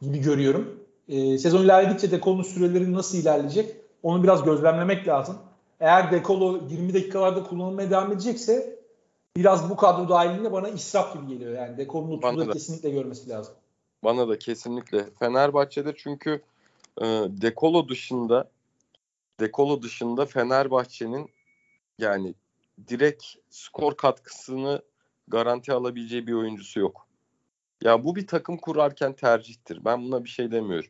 A: gibi görüyorum. Ee, sezon ilerledikçe Dekolo'nun süreleri nasıl ilerleyecek onu biraz gözlemlemek lazım. Eğer Dekolo 20 dakikalarda kullanılmaya devam edecekse biraz bu kadro dahilinde bana israf gibi geliyor. Yani Dekolo'nun 30'da kesinlikle görmesi lazım.
B: Bana da kesinlikle. Fenerbahçe'de çünkü e, Dekolo dışında Dekolo dışında Fenerbahçe'nin yani direkt skor katkısını garanti alabileceği bir oyuncusu yok. Ya bu bir takım kurarken tercihtir. Ben buna bir şey demiyorum.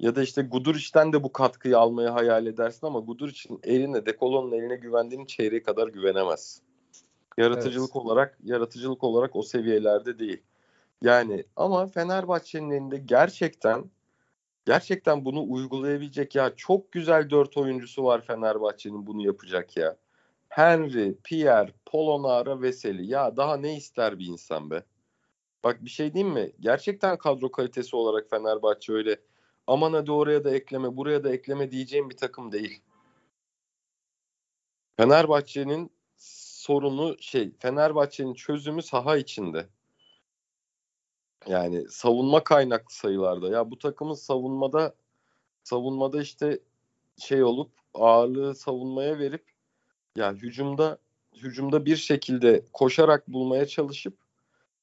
B: Ya da işte Guduric'den de bu katkıyı almayı hayal edersin ama Guduric'in eline, Dekolo'nun eline güvendiğin çeyreğe kadar güvenemez. Yaratıcılık evet. olarak, yaratıcılık olarak o seviyelerde değil. Yani ama Fenerbahçe'nin elinde gerçekten gerçekten bunu uygulayabilecek ya çok güzel dört oyuncusu var Fenerbahçe'nin bunu yapacak ya. Henry, Pierre, Polonara, Veseli. Ya daha ne ister bir insan be? Bak bir şey diyeyim mi? Gerçekten kadro kalitesi olarak Fenerbahçe öyle aman hadi oraya da ekleme, buraya da ekleme diyeceğim bir takım değil. Fenerbahçe'nin sorunu şey, Fenerbahçe'nin çözümü saha içinde. Yani savunma kaynaklı sayılarda. Ya bu takımın savunmada savunmada işte şey olup ağırlığı savunmaya verip ya hücumda hücumda bir şekilde koşarak bulmaya çalışıp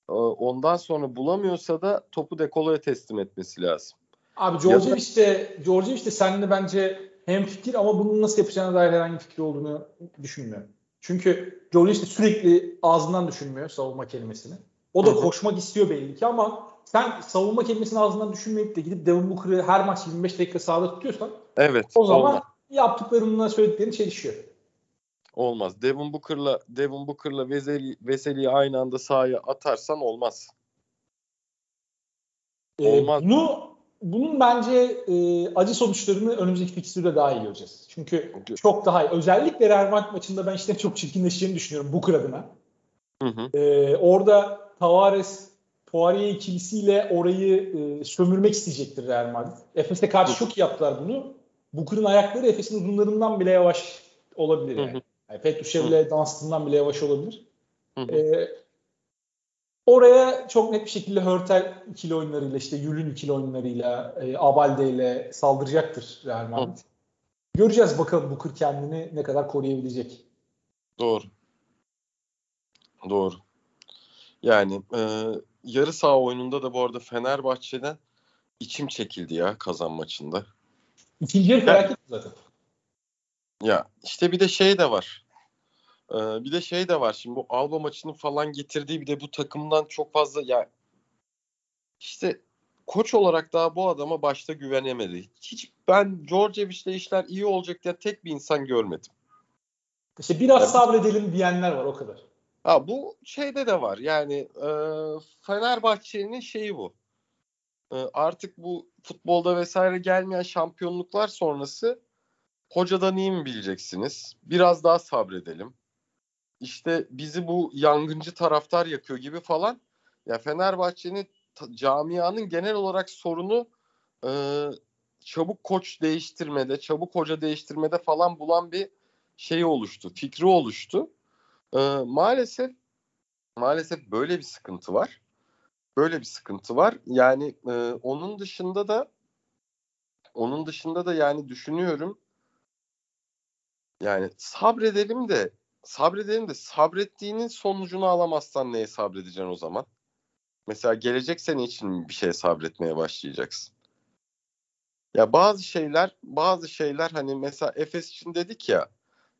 B: e, ondan sonra bulamıyorsa da topu dekoloya teslim etmesi lazım.
A: Abi Djordjevic de, Djordjevic de seninle bence hem fikir ama bunun nasıl yapacağına dair herhangi bir fikir olduğunu düşünmüyorum. Çünkü Djordjevic de sürekli ağzından düşünmüyor savunma kelimesini. O da Hı-hı. koşmak istiyor belli ki ama sen savunma kelimesini ağzından düşünmeyip de gidip Devin Booker'ı her maç 25 dakika sahada tutuyorsan
B: evet,
A: o zaman olmaz. yaptıklarınla söylediklerin çelişiyor.
B: Olmaz. Devin Booker'la Devin Booker'la Veseli, Veseli'yi aynı anda sahaya atarsan olmaz.
A: Ee, olmaz. Bunu bunun bence e, acı sonuçlarını önümüzdeki fikstürde daha iyi göreceğiz. Çünkü okay. çok daha iyi. Özellikle Real Madrid maçında ben işte çok çirkinleşeceğini düşünüyorum Booker adına. Hı hı. Ee, orada Tavares Poirier ikilisiyle orayı e, sömürmek isteyecektir Real Madrid. Efes'e karşı çok iyi yaptılar bunu. Booker'ın ayakları Efes'in uzunlarından bile yavaş olabilir yani. yani Petrushev'le Dunstan'dan bile yavaş olabilir. Ee, oraya çok net bir şekilde Hörtel ikili oyunlarıyla işte Yül'ün ikili oyunlarıyla e, Abalde ile saldıracaktır Real Madrid. Hı. Göreceğiz bakalım Booker kendini ne kadar koruyabilecek.
B: Doğru. Doğru. Yani e, yarı saha oyununda da bu arada Fenerbahçe'den içim çekildi ya kazan maçında.
A: İkinci yarı felaket zaten.
B: Ya işte bir de şey de var. Ee, bir de şey de var. Şimdi bu Alba maçının falan getirdiği bir de bu takımdan çok fazla ya işte koç olarak daha bu adama başta güvenemedi. Hiç ben Djordjevic'le işler iyi olacak diye tek bir insan görmedim.
A: İşte biraz yani, sabredelim diyenler var o kadar.
B: Ha bu şeyde de var. Yani e, Fenerbahçe'nin şeyi bu. E, artık bu futbolda vesaire gelmeyen şampiyonluklar sonrası hocadan iyi mi bileceksiniz? Biraz daha sabredelim. İşte bizi bu yangıncı taraftar yakıyor gibi falan. Ya Fenerbahçe'nin camianın genel olarak sorunu e, çabuk koç değiştirmede, çabuk hoca değiştirmede falan bulan bir şey oluştu, fikri oluştu. E, maalesef maalesef böyle bir sıkıntı var. Böyle bir sıkıntı var. Yani e, onun dışında da onun dışında da yani düşünüyorum yani sabredelim de sabredelim de sabrettiğinin sonucunu alamazsan neye sabredeceksin o zaman? Mesela gelecek sene için bir şey sabretmeye başlayacaksın. Ya bazı şeyler bazı şeyler hani mesela Efes için dedik ya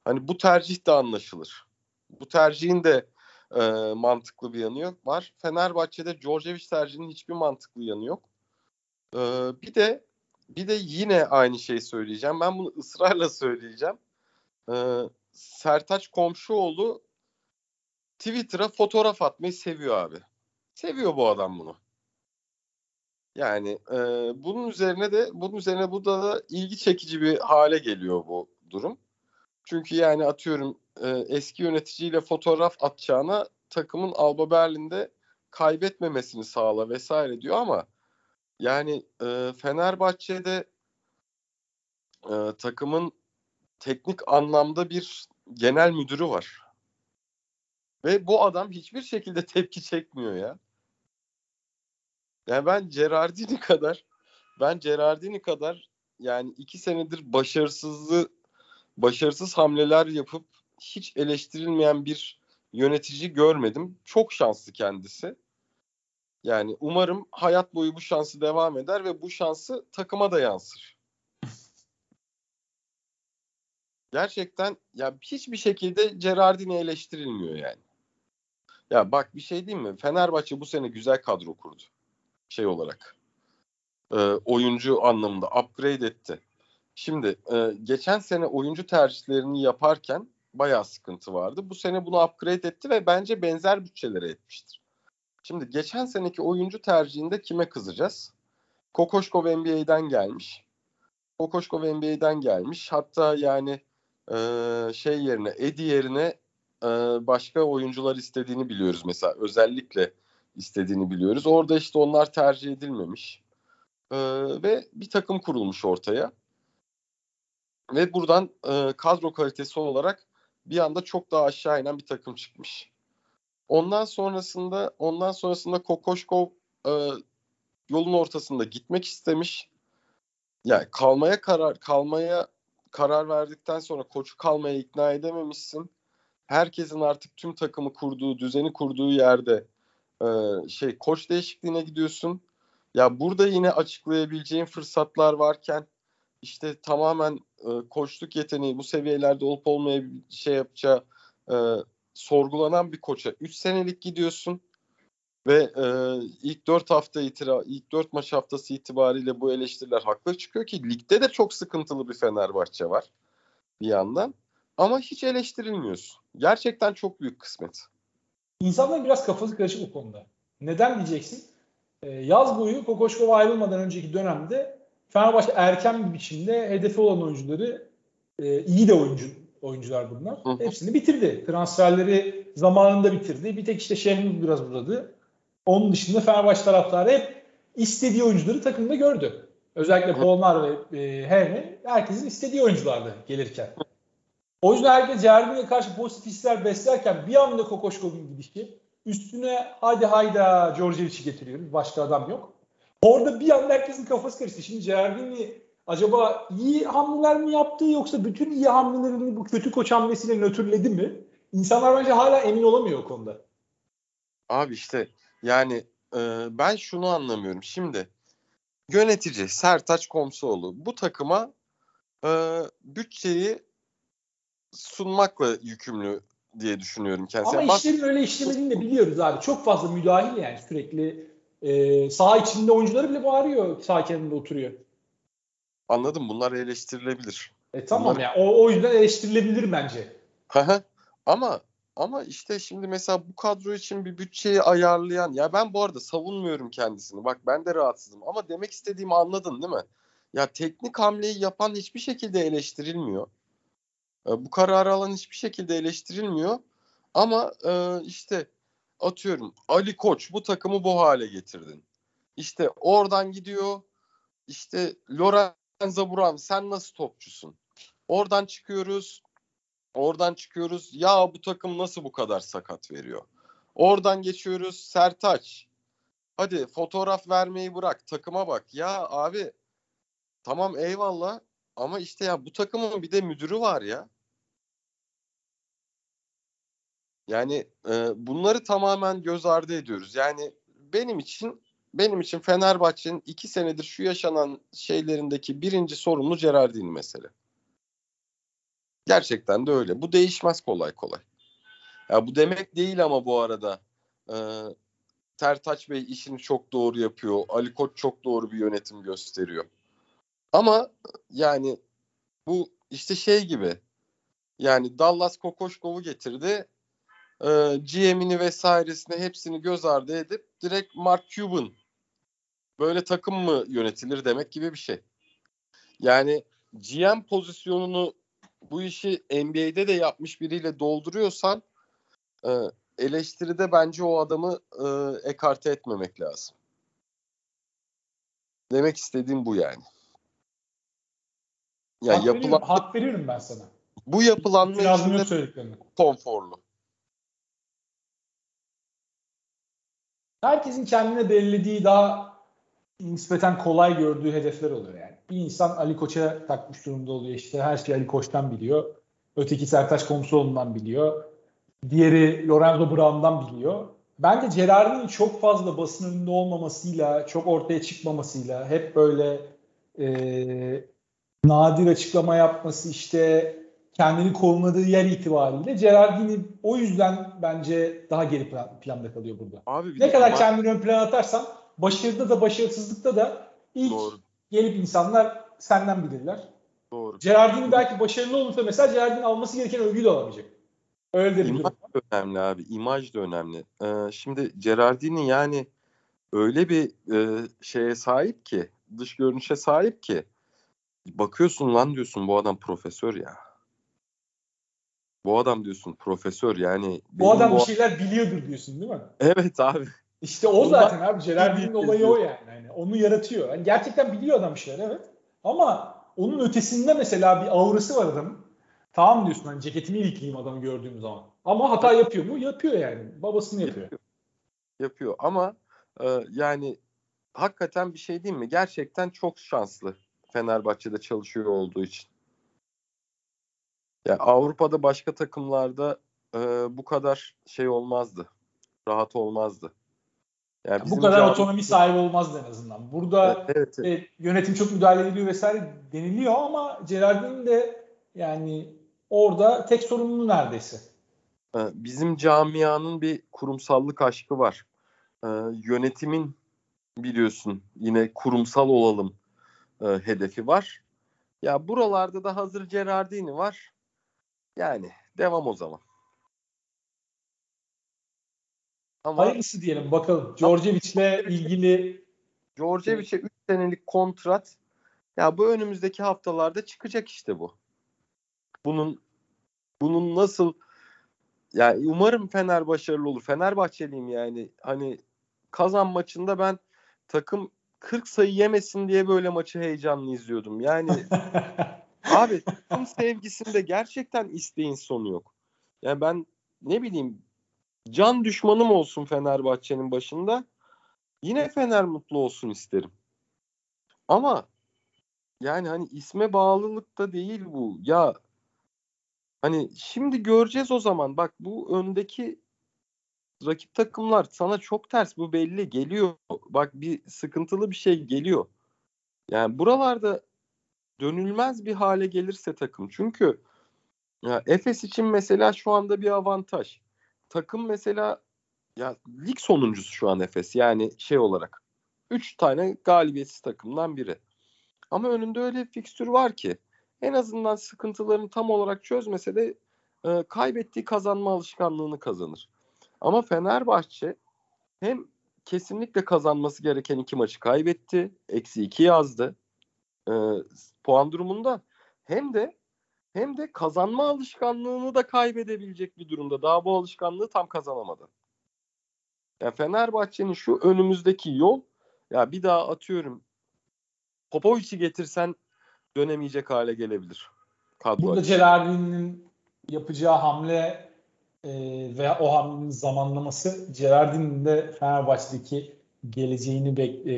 B: hani bu tercih de anlaşılır. Bu tercihin de e, mantıklı bir yanı yok. Var. Fenerbahçe'de Djordjevic tercihinin hiçbir mantıklı yanı yok. E, bir de bir de yine aynı şeyi söyleyeceğim. Ben bunu ısrarla söyleyeceğim. E, Sertaç Komşuoğlu Twitter'a fotoğraf atmayı seviyor abi. Seviyor bu adam bunu. Yani e, bunun üzerine de bunun üzerine bu da ilgi çekici bir hale geliyor bu durum. Çünkü yani atıyorum e, eski yöneticiyle fotoğraf atacağına takımın Alba Berlin'de kaybetmemesini sağla vesaire diyor ama yani e, Fenerbahçe'de e, takımın teknik anlamda bir genel müdürü var. Ve bu adam hiçbir şekilde tepki çekmiyor ya. Yani ben Gerardini kadar ben Gerardini kadar yani iki senedir başarısızlığı başarısız hamleler yapıp hiç eleştirilmeyen bir yönetici görmedim. Çok şanslı kendisi. Yani umarım hayat boyu bu şansı devam eder ve bu şansı takıma da yansır. Gerçekten ya hiçbir şekilde Gerardini eleştirilmiyor yani. Ya bak bir şey diyeyim mi? Fenerbahçe bu sene güzel kadro kurdu. Şey olarak. E, oyuncu anlamında upgrade etti. Şimdi e, geçen sene oyuncu tercihlerini yaparken bayağı sıkıntı vardı. Bu sene bunu upgrade etti ve bence benzer bütçelere etmiştir. Şimdi geçen seneki oyuncu tercihinde kime kızacağız? Kokoşkov NBA'den gelmiş. Kokoşkov NBA'den gelmiş. Hatta yani e, şey yerine Edi yerine e, başka oyuncular istediğini biliyoruz mesela özellikle istediğini biliyoruz. Orada işte onlar tercih edilmemiş e, ve bir takım kurulmuş ortaya ve buradan e, kadro kalitesi olarak bir anda çok daha aşağı inen bir takım çıkmış. Ondan sonrasında ondan sonrasında Kokoşkov e, yolun ortasında gitmek istemiş. Yani kalmaya karar kalmaya karar verdikten sonra koçu kalmaya ikna edememişsin. Herkesin artık tüm takımı kurduğu, düzeni kurduğu yerde e, şey koç değişikliğine gidiyorsun. Ya burada yine açıklayabileceğin fırsatlar varken işte tamamen e, koçluk yeteneği bu seviyelerde olup olmaya şey yapacağı e, sorgulanan bir koça 3 senelik gidiyorsun ve e, ilk 4 hafta itira ilk 4 maç haftası itibariyle bu eleştiriler haklı çıkıyor ki ligde de çok sıkıntılı bir Fenerbahçe var bir yandan ama hiç eleştirilmiyorsun. Gerçekten çok büyük kısmet.
A: İnsanların biraz kafası karışık bu konuda. Neden diyeceksin? Ee, yaz boyu Kokoşkova ayrılmadan önceki dönemde Fenerbahçe erken bir biçimde hedefi olan oyuncuları e, iyi de oyuncu oyuncular bunlar. Hı. Hepsini bitirdi. Transferleri zamanında bitirdi. Bir tek işte Şehmuz biraz uzadı. Onun dışında Fenerbahçe taraftarı hep istediği oyuncuları takımda gördü. Özellikle Polnar ve e, Hevne herkesin istediği oyunculardı gelirken. O yüzden herkes Cervin'e karşı pozitif hisler beslerken bir anda Kokoşkov'un gidişi üstüne hadi hayda Djordjevic'i getiriyoruz. Başka adam yok. Orada bir anda herkesin kafası karıştı. Şimdi Cervin'i acaba iyi hamleler mi yaptı yoksa bütün iyi hamlelerini bu kötü koç hamlesiyle nötrledi mi? İnsanlar bence hala emin olamıyor o konuda.
B: Abi işte yani e, ben şunu anlamıyorum. Şimdi yönetici Sertaç Komsoğlu bu takıma e, bütçeyi sunmakla yükümlü diye düşünüyorum kendisi.
A: Ama işlerin öyle işlemediğini de biliyoruz abi. Çok fazla müdahil yani sürekli e, saha içinde oyuncuları bile bağırıyor saha kenarında oturuyor.
B: Anladım bunlar eleştirilebilir.
A: E tamam bunlar... ya o, o yüzden eleştirilebilir bence.
B: ama ama işte şimdi mesela bu kadro için bir bütçeyi ayarlayan ya ben bu arada savunmuyorum kendisini. Bak ben de rahatsızım ama demek istediğimi anladın değil mi? Ya teknik hamleyi yapan hiçbir şekilde eleştirilmiyor. E, bu kararı alan hiçbir şekilde eleştirilmiyor. Ama e, işte atıyorum Ali Koç bu takımı bu hale getirdin. İşte oradan gidiyor işte Lorenzo Buran sen nasıl topçusun? Oradan çıkıyoruz Oradan çıkıyoruz. Ya bu takım nasıl bu kadar sakat veriyor? Oradan geçiyoruz. Sertaç. Hadi fotoğraf vermeyi bırak. Takıma bak. Ya abi tamam eyvallah ama işte ya bu takımın bir de müdürü var ya. Yani e, bunları tamamen göz ardı ediyoruz. Yani benim için benim için Fenerbahçe'nin iki senedir şu yaşanan şeylerindeki birinci sorumlu Gerardini mesele. Gerçekten de öyle. Bu değişmez kolay kolay. Ya bu demek değil ama bu arada e, Tertaç Bey işini çok doğru yapıyor. Ali Koç çok doğru bir yönetim gösteriyor. Ama yani bu işte şey gibi yani Dallas Kokoşkov'u getirdi. E, GM'ini vesairesini hepsini göz ardı edip direkt Mark Cuban böyle takım mı yönetilir demek gibi bir şey. Yani GM pozisyonunu bu işi NBA'de de yapmış biriyle dolduruyorsan e, eleştiride bence o adamı e, ekarte etmemek lazım. Demek istediğim bu yani.
A: Ya hak, yapılan, veriyorum, hak veriyorum ben sana.
B: Bu yapılanma içinde konforlu.
A: Herkesin kendine belirlediği daha nispeten kolay gördüğü hedefler oluyor yani. Bir insan Ali Koç'a takmış durumda oluyor. İşte her şeyi Ali Koç'tan biliyor. Öteki Sertaç Komsoğlu'ndan biliyor. Diğeri Lorenzo Brown'dan biliyor. Bence Gerard'in çok fazla basın önünde olmamasıyla, çok ortaya çıkmamasıyla, hep böyle e, nadir açıklama yapması işte kendini korumadığı yer itibariyle Gerardini o yüzden bence daha geri planda kalıyor burada. Abi ne kadar ama... kendini ön plana atarsan başarıda da başarısızlıkta da ilk Doğru. Gelip insanlar senden bilirler. Doğru. Gerardini belki başarılı olursa mesela Gerardini alması gereken övgüyü de alamayacak.
B: Öyle de İmaj da önemli abi. İmaj da önemli. Ee, şimdi Gerardini yani öyle bir e, şeye sahip ki dış görünüşe sahip ki bakıyorsun lan diyorsun bu adam profesör ya. Bu adam diyorsun profesör yani.
A: Bu adam bu... bir şeyler biliyordur diyorsun değil mi?
B: Evet abi.
A: İşte o zaten abi Gerardin'in olayı o yani. yani. Onu yaratıyor. Yani gerçekten biliyor adam şeyler evet. Ama onun ötesinde mesela bir aurası var adamın. Tamam diyorsun hani ceketimi ilikleyeyim adamı gördüğüm zaman. Ama hata yapıyor mu? Yapıyor yani. Babasını yapıyor. Yapıyor,
B: yapıyor. ama e, yani hakikaten bir şey değil mi? Gerçekten çok şanslı Fenerbahçe'de çalışıyor olduğu için. Ya Avrupa'da başka takımlarda e, bu kadar şey olmazdı. Rahat olmazdı.
A: Yani bu kadar cevabı... otonomi sahibi olmazdı en azından. Burada evet, evet. E, yönetim çok müdahale ediliyor vesaire deniliyor ama Gerardin de yani orada tek sorumlu neredeyse.
B: E, bizim camianın bir kurumsallık aşkı var. Ee, yönetimin biliyorsun yine kurumsal olalım e, hedefi var. Ya buralarda da hazır Gerardini var. Yani devam o zaman.
A: Ama Hayırlısı diyelim bakalım. Djordjevic'le ilgili
B: Djordjevic'e 3 senelik kontrat ya bu önümüzdeki haftalarda çıkacak işte bu. Bunun bunun nasıl yani umarım Fener başarılı olur. Fenerbahçeliyim yani. Hani kazan maçında ben takım 40 sayı yemesin diye böyle maçı heyecanlı izliyordum. Yani abi takım sevgisinde gerçekten isteğin sonu yok. Yani ben ne bileyim can düşmanım olsun Fenerbahçe'nin başında. Yine Fener mutlu olsun isterim. Ama yani hani isme bağlılık da değil bu. Ya hani şimdi göreceğiz o zaman. Bak bu öndeki rakip takımlar sana çok ters bu belli geliyor. Bak bir sıkıntılı bir şey geliyor. Yani buralarda dönülmez bir hale gelirse takım. Çünkü ya Efes için mesela şu anda bir avantaj. Takım mesela ya lig sonuncusu şu an Efes. Yani şey olarak 3 tane galibiyetsiz takımdan biri. Ama önünde öyle bir fikstür var ki en azından sıkıntılarını tam olarak çözmese de e, kaybettiği kazanma alışkanlığını kazanır. Ama Fenerbahçe hem kesinlikle kazanması gereken iki maçı kaybetti. Eksi iki yazdı. E, puan durumunda hem de hem de kazanma alışkanlığını da kaybedebilecek bir durumda. Daha bu alışkanlığı tam kazanamadı. Ya Fenerbahçe'nin şu önümüzdeki yol ya bir daha atıyorum Popovic'i getirsen dönemeyecek hale gelebilir.
A: Kadro Burada Celali'nin yapacağı hamle e, veya o hamlenin zamanlaması Gerardin'in de Fenerbahçe'deki geleceğini be, e,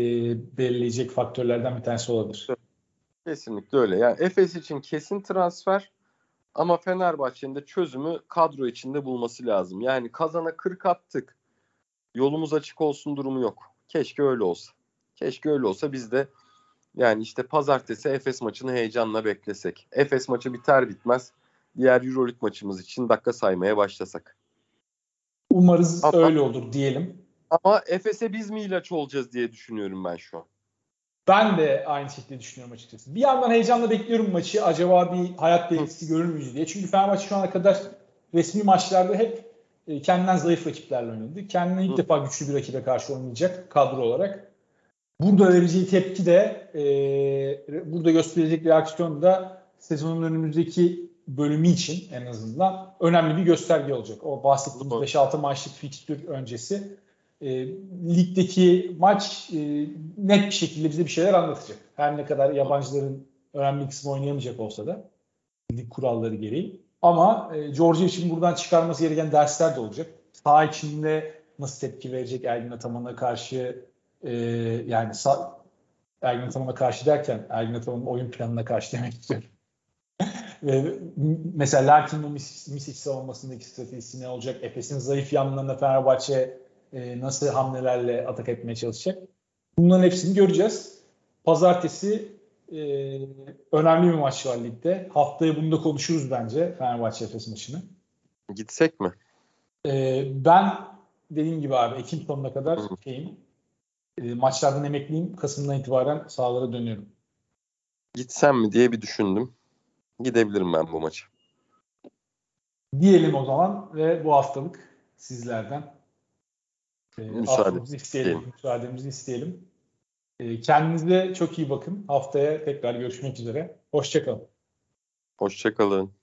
A: belirleyecek faktörlerden bir tanesi olabilir.
B: Kesinlikle öyle. Yani Efes için kesin transfer ama Fenerbahçe'nin de çözümü kadro içinde bulması lazım. Yani kazana 40 attık. Yolumuz açık olsun durumu yok. Keşke öyle olsa. Keşke öyle olsa biz de yani işte pazartesi Efes maçını heyecanla beklesek. Efes maçı biter bitmez diğer Euroleague maçımız için dakika saymaya başlasak.
A: Umarız ama, öyle olur diyelim.
B: Ama Efes'e biz mi ilaç olacağız diye düşünüyorum ben şu an.
A: Ben de aynı şekilde düşünüyorum açıkçası. Bir yandan heyecanla bekliyorum maçı. Acaba bir hayat belirtisi görür müyüz diye. Çünkü Fenerbahçe şu ana kadar resmi maçlarda hep e, kendinden zayıf rakiplerle oynadı. Kendine ilk Hı. defa güçlü bir rakibe karşı oynayacak kadro olarak. Burada vereceği tepki de e, burada gösterecek reaksiyon da sezonun önümüzdeki bölümü için en azından önemli bir gösterge olacak. O bahsettiğimiz 5-6 maçlık fikstür öncesi e, ligdeki maç e, net bir şekilde bize bir şeyler anlatacak. Her ne kadar yabancıların önemli kısmı oynayamayacak olsa da lig kuralları gereği. Ama e, Georgia için buradan çıkarması gereken dersler de olacak. Sağ içinde nasıl tepki verecek Ergin Ataman'a karşı e, yani sağ, Ergin Ataman'a karşı derken Ergin Ataman'ın oyun planına karşı demek istiyorum. mesela Larkin'in Misic savunmasındaki stratejisi ne olacak? Efes'in zayıf yanlarında Fenerbahçe e, nasıl hamlelerle atak etmeye çalışacak? Bunların hepsini göreceğiz. Pazartesi e, önemli bir maç var ligde. Haftaya bunu da konuşuruz bence Fenerbahçe Efes maçını.
B: Gitsek mi?
A: E, ben dediğim gibi abi Ekim sonuna kadar şeyim. E, maçlardan emekliyim. Kasım'dan itibaren sahalara dönüyorum.
B: Gitsem mi diye bir düşündüm. Gidebilirim ben bu maçı.
A: Diyelim o zaman ve bu haftalık sizlerden e,
B: Müsaade
A: isteyelim. Müsaademizi isteyelim. E, kendinize çok iyi bakın. Haftaya tekrar görüşmek üzere. Hoşçakalın.
B: Hoşçakalın.